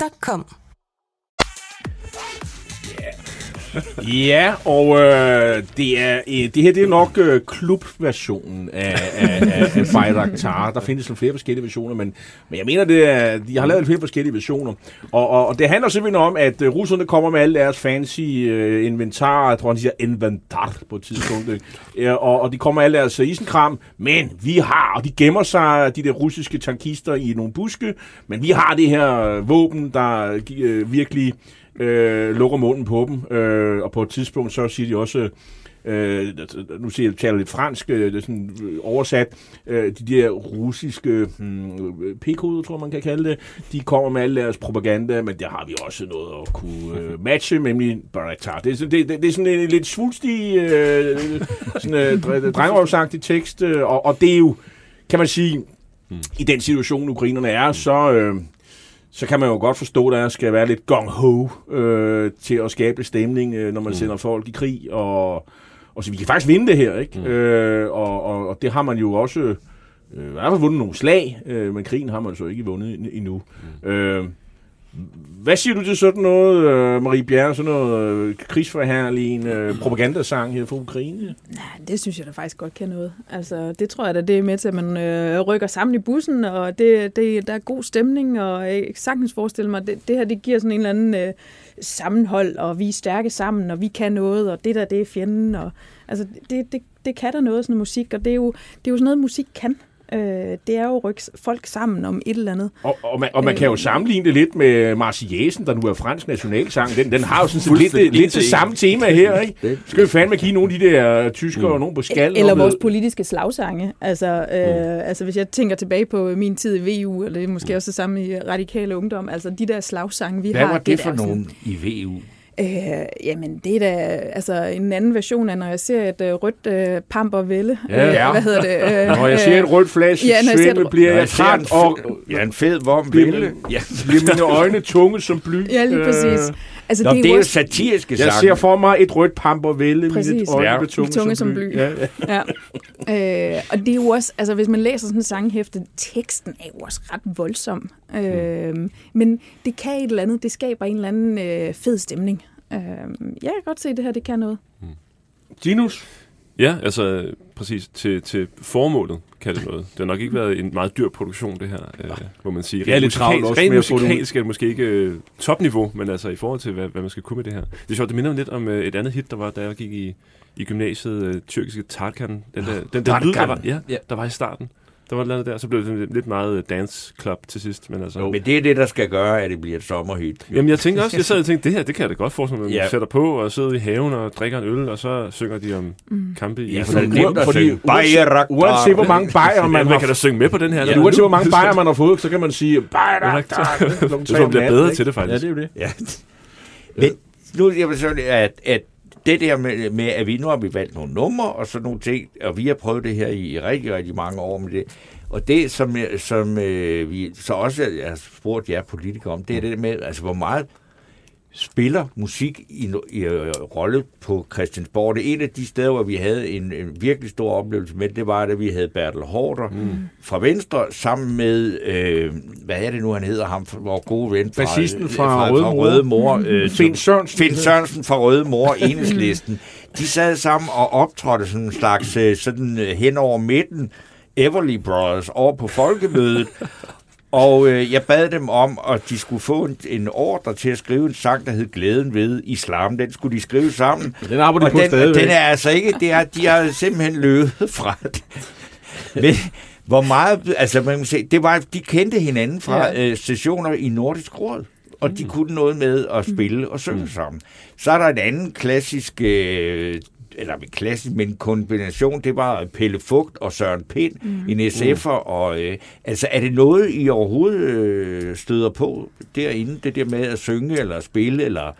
Stamps.com. Ja, og øh, det, er, øh, det her det er nok øh, klubversionen af, af, af, af Bayraktar. Der findes nogle flere forskellige versioner, men, men jeg mener, det er, de har lavet flere forskellige versioner. Og, og, og det handler simpelthen om, at øh, russerne kommer med alle deres fancy øh, inventar, jeg tror, de siger inventar på et tidspunkt, Øh, og, og de kommer med alle deres øh, isenkram, men vi har, og de gemmer sig, de der russiske tankister, i nogle buske, men vi har det her øh, våben, der øh, virkelig øh, lukker munden på dem, øh, og på et tidspunkt så siger de også, øh, nu siger jeg, taler lidt fransk, øh, det er sådan øh, oversat, øh, de der russiske hmm, p-koder, tror man kan kalde det, de kommer med alle deres propaganda, men der har vi også noget at kunne øh, matche, nemlig Baratar. Det, er det, det, det er sådan en lidt svulstig, øh, sådan øh, dre- drengerøvsagtig tekst, øh, og, og det er jo, kan man sige, i den situation, ukrainerne er, så... Øh, så kan man jo godt forstå, at der skal være lidt gong-ho øh, til at skabe stemning, øh, når man mm. sender folk i krig. Og, og så vi kan faktisk vinde det her, ikke? Mm. Øh, og, og, og det har man jo også øh, i hvert fald vundet nogle slag, øh, men krigen har man så ikke vundet en- endnu. Mm. Øh, hvad siger du til sådan noget, øh, Marie Bjerre, sådan noget øh, krigsforhærligende øh, propagandasang her for Ukraine? Nej, det synes jeg da faktisk godt kan noget. Altså, det tror jeg da, det er med til, at man øh, rykker sammen i bussen, og det, det, der er god stemning, og jeg kan sagtens forestille mig, det, det her det giver sådan en eller anden øh, sammenhold, og vi er stærke sammen, og vi kan noget, og det der, det er fjenden. Og, altså, det, det, det kan der noget, sådan noget musik, og det er jo, det er jo sådan noget, musik kan. Øh, det er jo at rykke folk sammen om et eller andet. Og, og, man, og man kan jo sammenligne det lidt med Marseillesen, der nu er fransk nationalsang. Den, den har jo sådan set lidt, Fuldstændig lidt det samme tema her, ikke? Det- Skal vi fandme give nogle af de der tyskere mm. og nogen på skal? Eller vores politiske slagsange. Altså, øh, altså hvis jeg tænker tilbage på min tid i VU, eller det er måske også det samme i radikale ungdom, altså de der slagsange, vi Hvad har. var det er for nogen i VU? Øh, jamen, det er da altså, en anden version af, når jeg ser et øh, rødt øh, pamper vælge. Ja. øh, hvad hedder det? Øh, Når jeg ser et rødt flash Ja, når jeg et- bliver jeg træt, og Ja, en fed vorm man- Ja. bliver mine øjne tunge som bly. Ja, lige præcis. Øh, Altså, Nå, det er, det er jo også, satiriske Jeg sange. ser for mig et rødt pamper vælge, mine øjne Ja. tunge, Tunge som som bly. Ja, ja. ja. Øh, og det er jo også, altså hvis man læser sådan en sanghæfte, teksten er jo også ret voldsom. Øh, men det kan et eller andet, det skaber en eller anden øh, fed stemning. Øh, jeg kan godt se, at det her, det kan noget. Tinus? Ja, altså præcis til, til formålet kan det noget. Det har nok ikke været en meget dyr produktion, det her, øh, må man sige. Det er lidt travlt også rent musikalsk er det måske ikke øh, topniveau, men altså i forhold til, hvad, hvad man skal kunne med det her. Det er sjovt, det minder mig lidt om øh, et andet hit, der var, da jeg gik i, i gymnasiet, øh, tyrkiske Tarkan. Den der, den der lyd, der var, Ja. der var i starten. Der var et eller andet der, så blev det lidt meget øh, dance club til sidst. Men altså, Men det er det, der skal gøre, at det bliver et sommerhit. Jamen, jeg tænkte også, jeg sad og tænkte, det her, det kan jeg da godt forestille mig, at man Ja. sætter på og sidder i haven og drikker en øl, og så synger de om mm. kampe i... Ja, for Ja, det er nemt at fordi synge. Bayrak, Uanset hvor mange bajer man man, kan da synge med på den her. Ja, uanset hvor mange bajer man har fået, så kan man sige, bajer, Det er så, bliver bedre til det, faktisk. Ja, det er jo det. Ja. Men nu jeg vil sige, at, at det der med, med, at vi nu har vi valgt nogle numre og sådan nogle ting, og vi har prøvet det her i rigtig, rigtig mange år med det. Og det, som, som øh, vi så også har spurgt jer politikere om, det er det med, altså hvor meget spiller musik i, en- i øh, rolle på Christiansborg. Det er en af de steder, hvor vi havde en, en virkelig stor oplevelse med, det var, da vi havde Bertel Hårder mm. fra Venstre, sammen med, øh, hvad er det nu, han hedder, ham, vores gode ven fra, Bassisten fra fra, Røde fra Mor. Røde Mor øh, Finn Sørensen. Finn Sørensen fra Røde Mor, enhedslisten. De sad sammen og optrådte sådan en slags øh, sådan øh, hen over midten, Everly Brothers, over på folkemødet. Og øh, jeg bad dem om, at de skulle få en, en ordre til at skrive en sang, der hed Glæden ved Islam. Den skulle de skrive sammen. Den arbejder de på den, stadigvæk. den er altså ikke, det er, de har simpelthen løbet fra det. Men hvor meget, altså man kan se, det var, de kendte hinanden fra Ja. øh, sessioner i Nordisk Råd, og de kunne noget med at spille og synge sammen. Så er der en anden klassisk, øh, eller klassisk, men kombination, det var Pelle Fugt og Søren Pind, mm. en SF'er, og øh, altså er det noget, I overhovedet øh, støder på derinde, det der med at synge eller spille, eller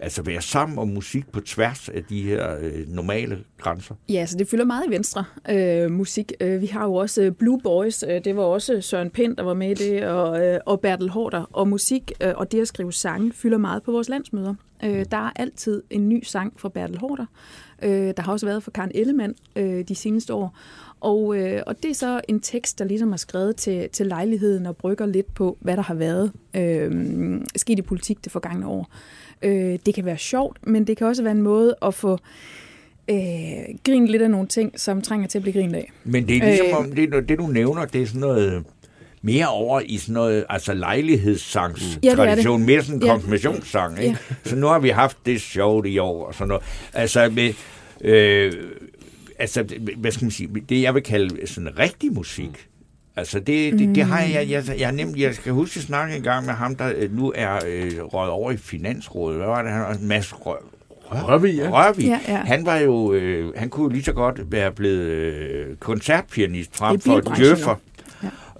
altså være sammen om musik på tværs af de her øh, normale grænser? Ja, så det fylder meget i Venstre øh, musik. Øh, vi har jo også øh, Blue Boys, øh, det var også Søren Pind, der var med i det, og, øh, og Bertel Hårder. Og musik øh, og det at skrive sange fylder meget på vores landsmøder. Øh, der er altid en ny sang fra Bertel Hårder. Øh, der har også været for Karen Ellemann øh, de seneste år. Og, øh, og det er så en tekst, der ligesom er skrevet til, til lejligheden og brygger lidt på, hvad der har været øh, sket i politik det forgangne år. Øh, det kan være sjovt, men det kan også være en måde at få øh, grine lidt af nogle ting, som trænger til at blive grinet af. Men det er ligesom Øh. om, det, det du nævner, det er sådan noget mere over i sådan noget, altså lejlighedssangstradition, Ja, ja, er mere sådan en Ja. konfirmationssang, ikke? Så nu har vi haft det sjovt i år og sådan noget. Altså med, øh, altså, hvad skal man sige, det jeg vil kalde sådan rigtig musik, Altså det, det, det har jeg, jeg, jeg har nemt, jeg skal huske at snakke en gang med ham, der øh, nu er øh, røget over i Finansrådet. Hvad var det, han var? Mads Rø Rørvig, ja. Rørvig. Ja, ja. Han var jo, øh, han kunne jo lige så godt være blevet øh, koncertpianist frem for djøffer.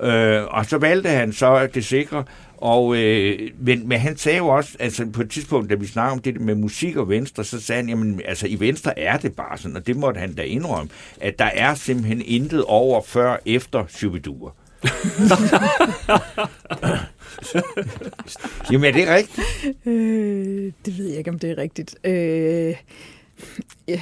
Øh, og så valgte han så det sikre, og, øh, men, men han sagde jo også, altså på et tidspunkt, da vi snakkede om det med musik og Venstre, så sagde han, jamen altså i Venstre er det bare sådan, og det måtte han da indrømme, at der er simpelthen intet over før efter Shubidur. Jamen er det rigtigt? Øh, det ved jeg ikke, om det er rigtigt. Øh, Øh,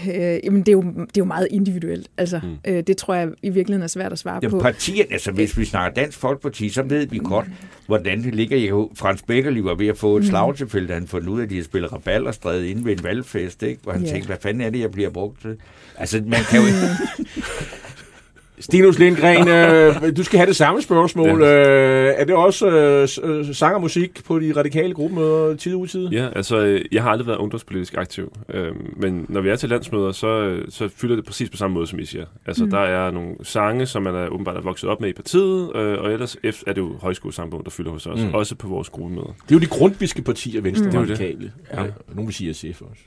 jamen, det er, jo, det er jo meget individuelt. Altså, mm. øh, det tror jeg i virkeligheden er svært at svare Ja, på. partierne, altså hvis vi snakker Dansk Folkeparti, så ved vi godt, hvordan det ligger. Jeg, Frans Beckerli var ved at få et slagtilfælde, da han fundet ud af, at de havde spillet rabalderstræde inde ved en valgfest, ikke? hvor han Ja. tænkte, hvad fanden er det, jeg bliver brugt til? Altså, man kan jo ikke... Stinus Lindgren, øh, du skal have det samme spørgsmål. Øh, er det også øh, øh, sang og musik på de radikale gruppemøder tid ud tid? Ja, altså, øh, jeg har aldrig været ungdomspolitisk aktiv, øhm, men når vi er til landsmøder, så, øh, så fylder det præcis på samme måde, som I siger. Altså, mm. der er nogle sange, som man er åbenbart er vokset op med i partiet, øh, og ellers F er det jo højskolesangbogen, der fylder hos os, Mm. også på vores gruppemøder. Det er jo de grundviske partier, Venstre Mm. og Det er jo det. radikale. Ja. Nogle vil sige SF også.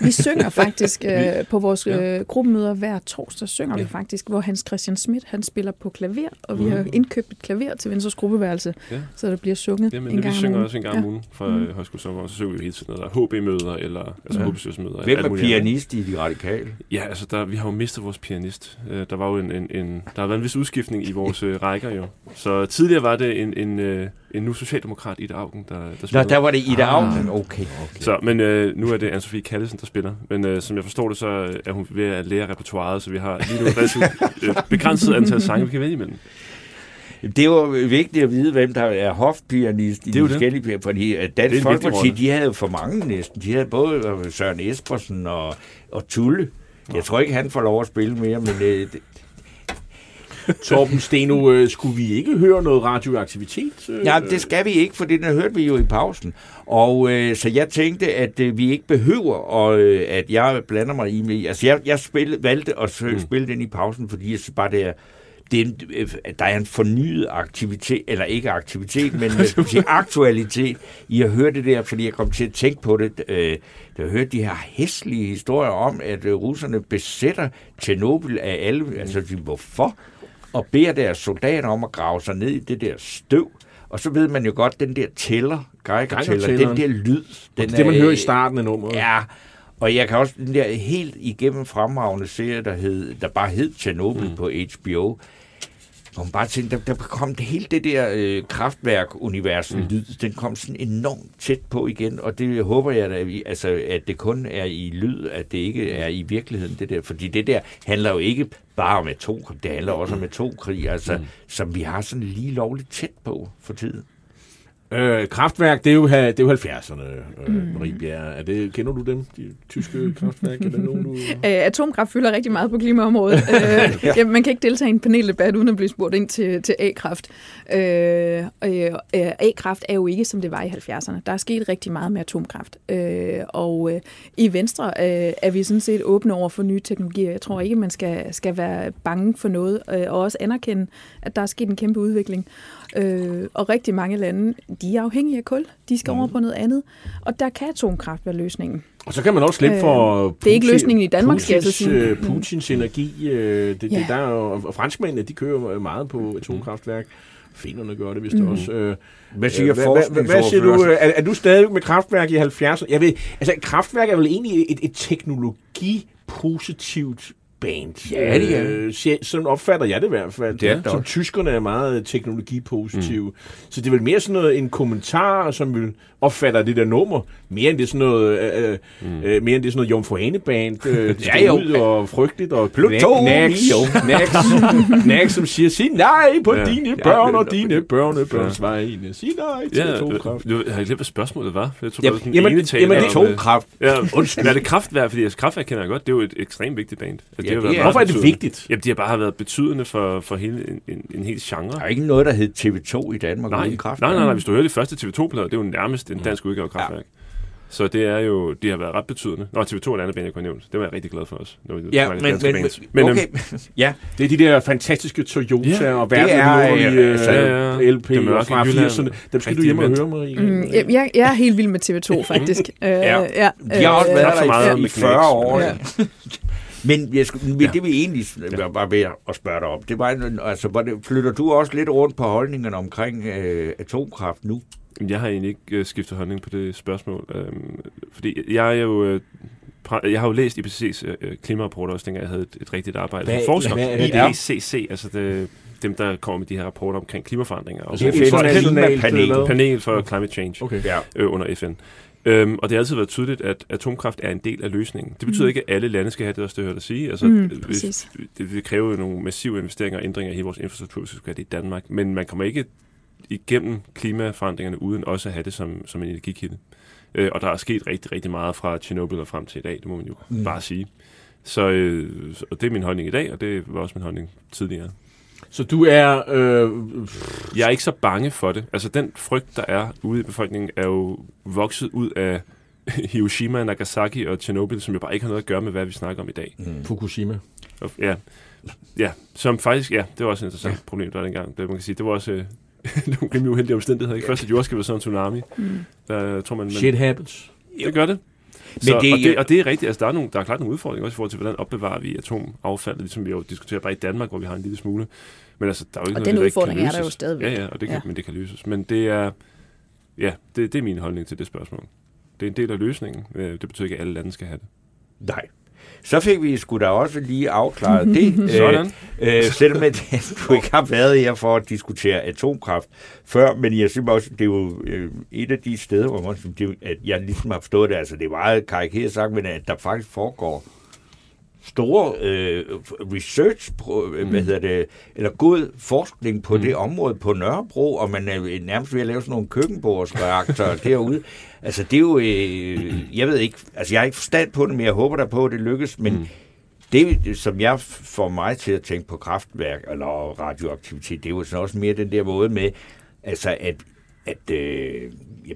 Vi synger faktisk øh, på vores Ja. øh, gruppemøder hver torsdag, synger ja. vi faktisk, hvor Hans Christian Schmidt, han spiller på klaver, og vi Mm. har indkøbt et klaver til Venstres gruppeværelse, Ja. så der bliver sunget Jamen, en vi gang om synger ugen. også en gang Ja. om ugen fra Mm. mm. højskolesommer, og så synger vi hele tiden noget der HB-møder, eller altså Ja. HB-møder. Hvem er pianist i de radikale? Ja, altså der, vi har jo mistet vores pianist. Øh, der var jo en, en, en, der har været en vis udskiftning i vores øh, rækker jo. Så tidligere var det en, en, øh, en nu socialdemokrat, Ida Augen, der, der Nå, spillede. der var det Ida Ah. Augen. Okay, okay. Så, men øh, nu er det Anne-Sophie Kallesen, der spiller. Men øh, som jeg forstår det, så er hun ved at lære repertoireet, så vi har lige nu et øh, begrænset antal sange, vi kan vælge imellem. Det er jo vigtigt at vide, hvem der er hofpianist i Det er de forskellige fordi at Det er Dansk Folkeparti, de havde jo for mange næsten. De havde både øh, Søren Espersen og, og Tulle. Jeg tror ikke, han får lov at spille mere, men øh, Torben Steno, øh, skulle vi ikke høre noget radioaktivitet? Øh, ja, det skal vi ikke, for det hørte vi jo i pausen. Og øh, så jeg tænkte, at øh, vi ikke behøver, og, øh, at jeg blander mig i med. Altså, jeg, jeg spille, valgte at mm. spille den i pausen, fordi jeg synes bare, det er, det er en, øh, der er en fornyet aktivitet, eller ikke aktivitet, men man sige, aktualitet i at høre det der, fordi jeg kom til at tænke på det, øh, da jeg hørte de her hæslige historier om, at øh, russerne besætter Tjernobyl af alle, altså de, hvorfor? Og beder deres soldater om at grave sig ned i det der støv. Og så ved man jo godt, den der tæller, Geiger-tæller, den der lyd. Den det er det, man er, hører i starten af nummeret. Ja, og jeg kan også, den der helt igennem fremragende serie, der, hed, der bare hed Chernobyl mm. på HBO, hvor man bare tænkte, der, der kom det hele det der øh, kraftværk-univers mm. lyd, den kom sådan enormt tæt på igen, og det håber jeg, da, altså, at det kun er i lyd, at det ikke er i virkeligheden, det der, fordi det der handler jo ikke bare om atomkrig, det handler også om atomkrig, altså, mm. som vi har sådan lige lovligt tæt på for tiden. Øh, kraftværk, det er jo, det er jo 70'erne, øh, mm. Marie Bjerre. Er det, kender du dem, de tyske kraftværk? Er nogen, du... Øh, atomkraft fylder rigtig meget på klimaområdet. øh, ja, man kan ikke deltage i en paneldebat uden at blive spurgt ind til, til A-kraft. Øh, øh, A-kraft er jo ikke, som det var i 70'erne. Der er sket rigtig meget med atomkraft. Øh, og øh, i Venstre øh, er vi sådan set åbne over for nye teknologier. Jeg tror ikke, man skal, skal være bange for noget, øh, og også anerkende, at der er sket en kæmpe udvikling. Øh, og rigtig mange lande, de er afhængige af kul. De skal over på noget andet. Og der kan atomkraft være løsningen. Og så kan man også slippe Øh, for det er ikke løsningen i Danmark, skal jeg så Putins, sige. øh, Putins energi. Øh, det, det, Ja. der er jo, og franskmændene, de kører meget på atomkraftværk. Finerne gør det vist mm. også. Øh, Hvad siger øh, hvad, hvad, siger du? forskningsordfører? øh, Er, er du stadig med kraftværk i 70'erne? Jeg ved, altså, kraftværk er vel egentlig et, et teknologipositivt band. Ja, det er. Øh, sådan opfatter jeg det i hvert fald. Det er det som tyskerne er meget teknologipositive. Mm. Så det er vel mere sådan noget, en kommentar, som vil opfatter det der nummer, mere end det er sådan noget, øh, mm. øh, mere end det er sådan noget Jomfru Ane-band. Øh, det Ja, ja, jo. ud og frygteligt og Plutonium. Nax, Nax, Nax, som siger, sig nej på Ja. ja. dine Ja, børn og ja. dine børnebørns vegne. Sig nej til Ja, atomkraft. du, jeg har glemt, hvad spørgsmålet var. for Jeg tror, Ja, det var sådan jamen- ene tale jamen, det- om, øh, Atomkraft. Ja, undskyld. Er det kraftværk? Fordi altså, kraftværk kender jeg godt. Det er jo et ekstremt vigtigt band. Altså, Ja, har det er- Hvorfor er det vigtigt? Jamen, de har bare været betydende for, for hele en, en, en hel genre. Der er ikke noget, der hed TV2 i Danmark Nej, uden kraft. nej, nej, nej, hvis du hører de første TV2-plader, det er jo nærmest en dansk udgave af Ja. Kraftværk. Så det er jo, de har været ret betydende. Nå, TV2 er et andet band, jeg kunne nævnt. Det var jeg rigtig glad for os. Det var Ja, faktisk men, danske men, bands. men øhm, okay. ja, Det er de der fantastiske Toyota Ja, og det er, verdensvidunderlige øh, altså, ja, ja. LP Det mørke fra Jylland. 80'erne. Dem skal du hjem og høre, Marie. Mm, jeg, jeg, jeg er helt vild med TV2, faktisk. øh, Ja. ja, de har også øh, været der meget i, med i 40 Knæks, år. ja. Ja. Men jeg skulle, ja. det vi egentlig var bare ved at spørge dig om, det var, altså, hvor det, flytter du også lidt rundt på holdningerne omkring øh, atomkraft nu? Jeg har egentlig ikke øh, skiftet holdning på det spørgsmål. Øhm, fordi jeg er jo... Øh, jeg har jo læst IPCC's øh, klimarapporter også, dengang jeg havde et, et rigtigt arbejde Hvad- som forsker. hvad er det? IPCC, altså det, dem, der kommer med de her rapporter omkring klimaforandringer. Og Altså, Det er hvad? panel for climate change Okay. Ja. øh, under FN. Øhm, og det har altid været tydeligt, at atomkraft er en del af løsningen. Det betyder Mm. ikke, at alle lande skal have det, også det hørte at sige. Altså, Mm, præcis. det vil kræve jo nogle massive investeringer og ændringer i hele vores infrastruktur, hvis vi skal have det i Danmark. Men man kommer ikke igennem klimaforandringerne uden også at have det som, som en energikilde. Øh, og der er sket rigtig, rigtig meget fra Tjernobyl og frem til i dag, det må man jo Mm. bare sige. Så øh, og det er min holdning i dag, og det var også min holdning tidligere. Så du er... Øh, Jeg er ikke så bange for det. Altså, den frygt, der er ude i befolkningen, er jo vokset ud af Hiroshima, Nagasaki og Tjernobyl, som jo bare ikke har noget at gøre med, hvad vi snakker om i dag. Mm. Fukushima. Ja, ja, som faktisk, ja, det var også et interessant ja. problem, der dengang. Det, man kan sige, det var også øh, nogle rimelig uheldige omstændigheder. Ikke? Først et jordskælv og så en tsunami. Mm. Der tror man, man Shit happens. det gør det. Men Så, det- og, det, og det er rigtigt. Altså, der, er nogle, der er klart nogle udfordringer også i forhold til, hvordan opbevarer vi atomaffaldet, ligesom vi jo diskuterer bare i Danmark, hvor vi har en lille smule. Men altså, der er jo ikke Og noget, den der ikke udfordring kan er der jo løses. stadigvæk. Ja, ja, og det kan, Ja. men det kan løses. Men det er, ja, det, det er min holdning til det spørgsmål. Det er en del af løsningen. Øh, Det betyder ikke, at alle lande skal have det. Nej. Så fik vi sgu da også lige afklaret det. Sådan. Øh, selvom at du ikke har været her for at diskutere atomkraft før, men jeg synes også, det er jo øh, et af de steder, hvor man, det, at jeg ligesom har forstået det, altså det er meget karikeret sagt, men at der faktisk foregår store øh, research, øh, hvad hedder det, eller god forskning på mm. det område på Nørrebro, og man er nærmest ved at lave sådan nogle køkkenbordsreaktorer derude. Altså det er jo, øh, jeg ved ikke, altså jeg har ikke forstand på det, men jeg håber da på, at det lykkes, men mm. det, som jeg får mig til at tænke på kraftværk eller radioaktivitet, det er jo sådan også mere den der måde med, altså at, at øh, ja,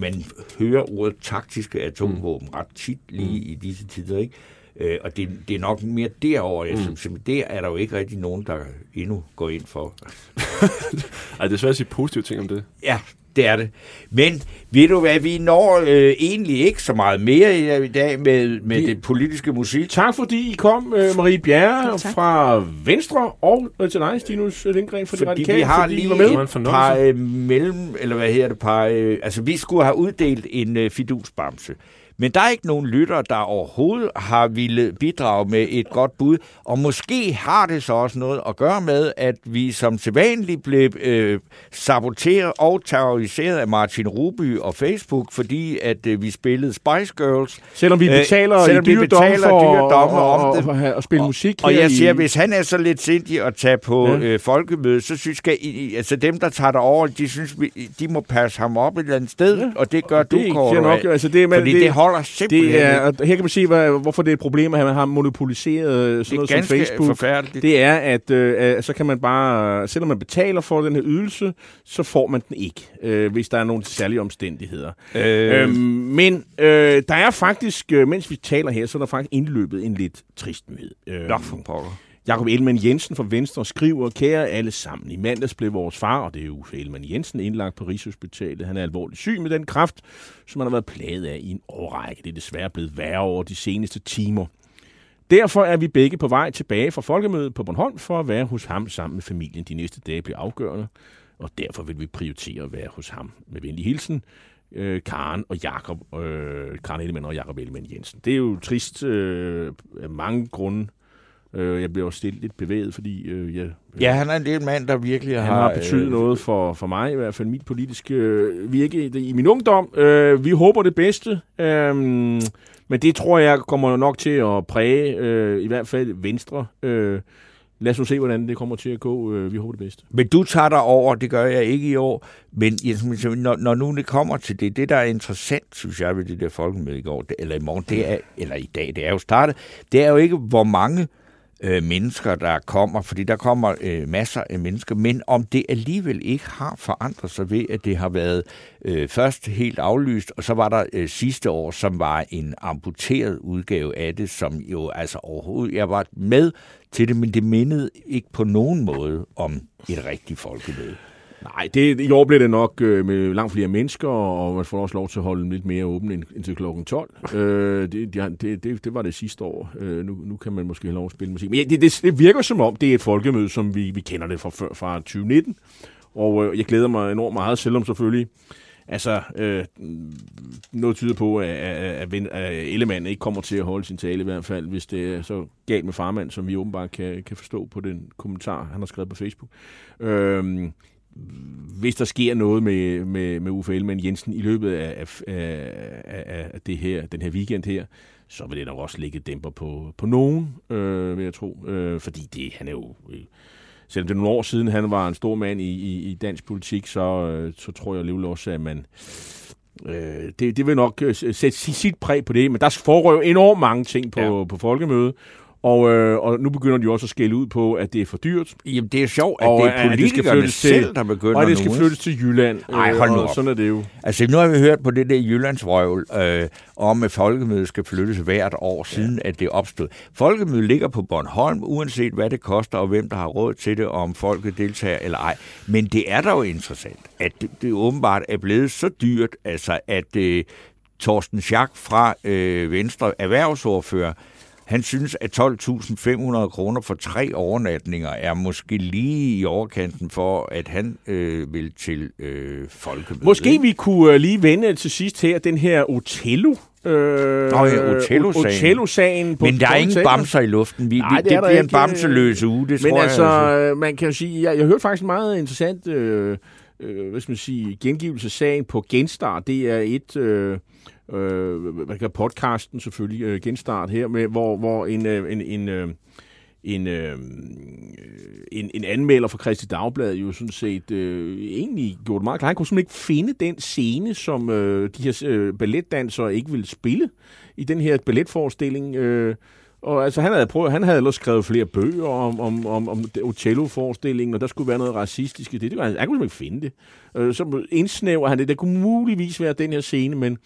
man hører ordet taktiske atomvåben ret tit lige i disse tider, ikke? Øh, og det, det er nok mere derover, jeg synes, mm. det er der jo ikke rigtig nogen, der endnu går ind for. Ej, det er svært at sige positive ting om det. Ja, det er det. Men ved du hvad, vi når øh, egentlig ikke så meget mere i, dag med, med Vi- det politiske musik. Tak fordi I kom, øh, Marie Bjerre tak. fra Venstre, og øh, til dig, Stinus Lindgren fra De Fordi Radikale. vi har lige et par øh, mellem, eller hvad hedder det, par, øh, altså vi skulle have uddelt en øh, fidusbamse. Men der er ikke nogen lytter, der overhovedet har ville bidrage med et godt bud. Og måske har det så også noget at gøre med, at vi som sædvanligt blev øh, saboteret og terroriseret af Martin Ruby og Facebook, fordi at øh, vi spillede Spice Girls. Selvom vi Øh, betaler selvom i vi dyre betaler domme for dyre domme at- om det. at, have- at spille Og- musik Og her jeg i- siger, hvis han er så lidt sindig at tage på Ja. øh, folkemødet, så synes jeg, altså dem, der tager derover, de synes, vi, de må passe ham op et eller andet sted, Ja. og det gør det du, er Kåre. altså det, men Fordi det, det holder simpelthen det er, ikke. her kan man sige, hvad, hvorfor det er et problem, at man har monopoliseret sådan Det er noget som Facebook. forfærdeligt. Det er, at øh, så kan man bare, selvom man betaler for den her ydelse, så får man den ikke, øh, hvis der er nogle særlige omstændigheder. Øh, Øhm, men øh, der er faktisk, øh, mens vi taler her, så er der faktisk indløbet en lidt trist nyhed. Øh, Nå, for pokker. Jakob Elman Jensen fra Venstre skriver, kære alle sammen, i mandags blev vores far, og det er Uffe Elman Jensen, indlagt på Rigshospitalet. Han er alvorligt syg med den kræft, som han har været plaget af i en årrække. Det er desværre blevet værre over de seneste timer. Derfor er vi begge på vej tilbage fra folkemødet på Bornholm for at være hos ham sammen med familien. De næste dage bliver afgørende, og derfor vil vi prioritere at være hos ham. Med venlig hilsen, øh, Karen og Jakob, øh, Karen Ellemann og Jakob Ellemann Jensen. Det er jo trist øh, af mange grunde. Øh, jeg bliver også stille lidt bevæget, fordi øh, jeg, Ja, han er en del mand, der virkelig han har... har betydet øh, noget for, for mig, i hvert fald mit politiske øh, virke i, i min ungdom. Øh, vi håber det bedste, øh, men det tror jeg kommer nok til at præge øh, i hvert fald Venstre. Øh, lad os nu se, hvordan det kommer til at gå. Øh, vi håber det bedste. Men du tager dig over, det gør jeg ikke i år. Men når, når nu det kommer til det, det der er interessant, synes jeg, ved det der folkemøde i går, eller i morgen, det er, eller i dag, det er jo startet, det er jo ikke, hvor mange øh, øh, mennesker, der kommer, fordi der kommer øh, masser af mennesker, men om det alligevel ikke har forandret sig ved, at det har været øh, først helt aflyst, og så var der øh, sidste år, som var en amputeret udgave af det, som jo altså overhovedet, jeg var med til det, men det mindede ikke på nogen måde om et rigtigt folkemøde. Nej, det, i år bliver det nok øh, med langt flere mennesker, og man får også lov til at holde lidt mere åben ind, indtil klokken 12. Øh, det, det, det, det var det sidste år. Øh, nu, nu kan man måske have lov at spille musik. Men ja, det, det, det virker som om, det er et folkemøde, som vi, vi kender det fra, før, fra 2019. Og øh, jeg glæder mig enormt meget, selvom selvfølgelig Altså, øh, noget tyder på, at, at, at, at Ellemann ikke kommer til at holde sin tale i hvert fald, hvis det er så galt med farmand, som vi åbenbart kan, kan forstå på den kommentar, han har skrevet på Facebook. Øh, hvis der sker noget med, med, med Uffe Ellemann Jensen i løbet af, af, af, af, det her, den her weekend her, så vil det nok også ligge dæmper på, på nogen, øh, vil jeg tro. Øh, fordi det, han er jo... Øh, selvom det er nogle år siden, han var en stor mand i, i, i dansk politik, så, øh, så tror jeg alligevel også, at man... Øh, det, det vil nok øh, sætte sit, præg på det, men der foregår jo enormt mange ting på, ja. på folkemødet, og, øh, og nu begynder de også at skælde ud på, at det er for dyrt, Jamen, det er sjovt, at Og det er det skal politikerne til- selv, der begynder og det skal nu. flyttes til Jylland. Ej, hold nu og op. Sådan er det jo. Altså, nu har vi hørt på det der Jyllandsvrøvl øh, om, at folkemødet skal flyttes hvert år, siden at det opstod. Folkemødet ligger på Bornholm, uanset hvad det koster, og hvem der har råd til det, og om folket deltager eller ej. Men det er da jo interessant, at det, det åbenbart er blevet så dyrt, altså at øh, Torsten Schack fra øh, Venstre, erhvervsordfører, han synes, at 12.500 kroner for tre overnatninger er måske lige i overkanten for, at han øh, vil til øh, folkemødet. Måske vi kunne øh, lige vende til sidst her den her Otello. Øh, Nå ja, Otello-sagen. Otello-sagen på Men der er ingen Teater. bamser i luften. Vi, Nej, det det, det bliver en øh, bamseløs uge, det Men tror altså, jeg. altså. man kan jo sige, jeg, jeg hørte faktisk en meget interessant øh, øh, hvad skal man sige, gengivelse af sagen på Genstart. Det er et, øh, øh, hvad kan podcasten selvfølgelig, øh, Genstart her, med, hvor, hvor en, øh, en, en, øh, en, øh, en, en anmelder fra Christi Dagblad jo sådan set øh, egentlig gjorde det meget klart. Han kunne simpelthen ikke finde den scene, som øh, de her øh, balletdansere ikke ville spille i den her balletforestilling. Øh, og altså, han havde, prøvet, han havde ellers skrevet flere bøger om, om, om, om Otello-forestillingen, og der skulle være noget racistisk i det. det var, han, han kunne simpelthen ikke finde det. Øh, så indsnæver han det. Der kunne muligvis være den her scene, men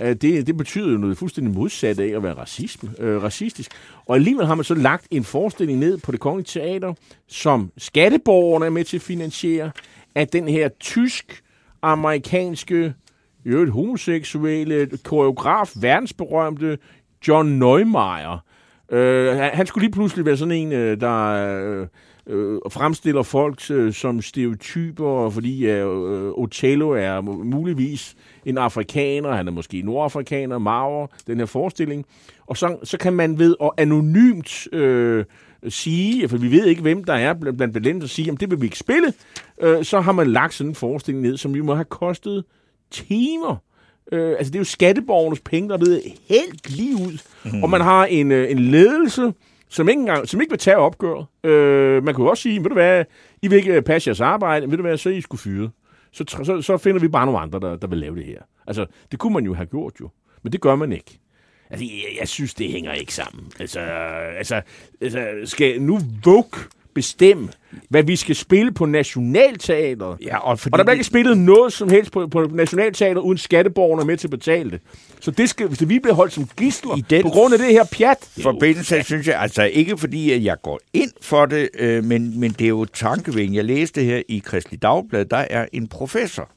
Øh, det, det betyder jo noget fuldstændig modsat af at være racisme, øh, racistisk. Og alligevel har man så lagt en forestilling ned på det kongelige teater, som skatteborgerne er med til at finansiere, at den her tysk-amerikanske, i øvrigt homoseksuelle koreograf, verdensberømte John Neumeier, Øh, han, skulle lige pludselig være sådan en, øh, der øh, øh, fremstiller folk øh, som stereotyper, fordi øh, Otello er mu- muligvis en afrikaner, han er måske nordafrikaner, Mauer, den her forestilling. Og så, så kan man ved at anonymt øh, sige, for vi ved ikke, hvem der er blandt, blandt blandt og sige, om det vil vi ikke spille, øh, så har man lagt sådan en forestilling ned, som vi må have kostet timer Øh, altså, det er jo skatteborgernes penge, der er blevet helt lige ud. Mm. Og man har en, øh, en ledelse, som ikke, engang, som ikke vil tage opgøret. Øh, man kunne også sige, ved du hvad, I vil ikke øh, passe jeres arbejde, ved du hvad, så I skulle fyre. Så, så, så finder vi bare nogle andre, der, der vil lave det her. Altså, det kunne man jo have gjort jo. Men det gør man ikke. Altså, jeg, jeg synes, det hænger ikke sammen. Altså, altså, altså skal nu Vogue bestemme, hvad vi skal spille på Nationalteateret? Ja, og, fordi Og der bliver ikke spillet noget som helst på, på Nationalteateret, uden skatteborgerne er med til at betale det. Så det skal, hvis vi bliver holdt som gisler I den på grund af det her pjat. forbindelse, synes jeg, altså ikke fordi, at jeg går ind for det, øh, men, men det er jo tankevækkende. Jeg læste her i Kristelig Dagblad, der er en professor,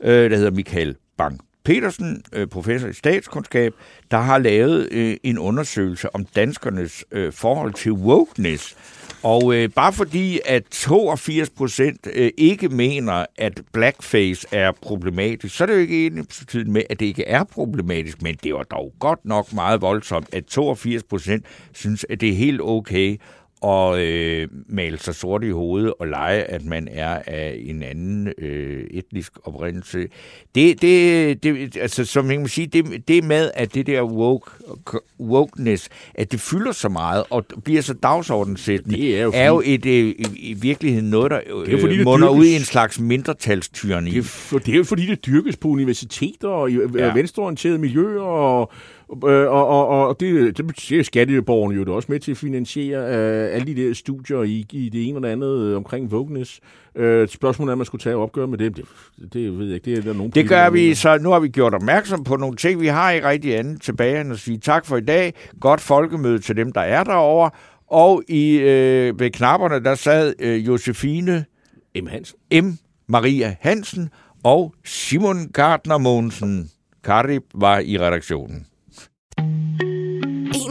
øh, der hedder Michael Bang Petersen, øh, professor i statskundskab, der har lavet øh, en undersøgelse om danskernes øh, forhold til wokeness. Og øh, bare fordi, at 82 procent øh, ikke mener, at blackface er problematisk, så er det jo ikke ens med, at det ikke er problematisk, men det var dog godt nok meget voldsomt, at 82 procent synes, at det er helt okay at øh, male sig sort i hovedet og lege, at man er af en anden øh, etnisk oprindelse. Det, det, det, altså, som jeg må sige, det, det med, at det der woke, wokeness, at det fylder så meget og bliver så dagsordensættende, Det er jo er jo et, øh, i, virkeligheden noget, der er jo fordi, øh, det munder ud i dyrkes. en slags mindretalstyreni. Det er, for, det er jo fordi, det dyrkes på universiteter og i Ja. ja. venstreorienterede miljøer, og, øh, og, og, og det, det betyder skatteborgerne jo da også med til at finansiere øh, alle de der studier i, i det ene og det andet øh, omkring wokeness. Øh, spørgsmålet er, om man skulle tage opgør med det. Det, det ved jeg ikke. Det er der nogen Det gør vi, så nu har vi gjort opmærksom på nogle ting. Vi har ikke rigtig andet tilbage end at sige tak for i dag. Godt folkemøde til dem, der er derovre. Og i, øh, ved knapperne, der sad øh, Josefine M. Hansen. M. Maria Hansen og Simon Gardner Mogensen. Karib var i redaktionen.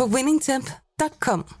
på winningtemp.com.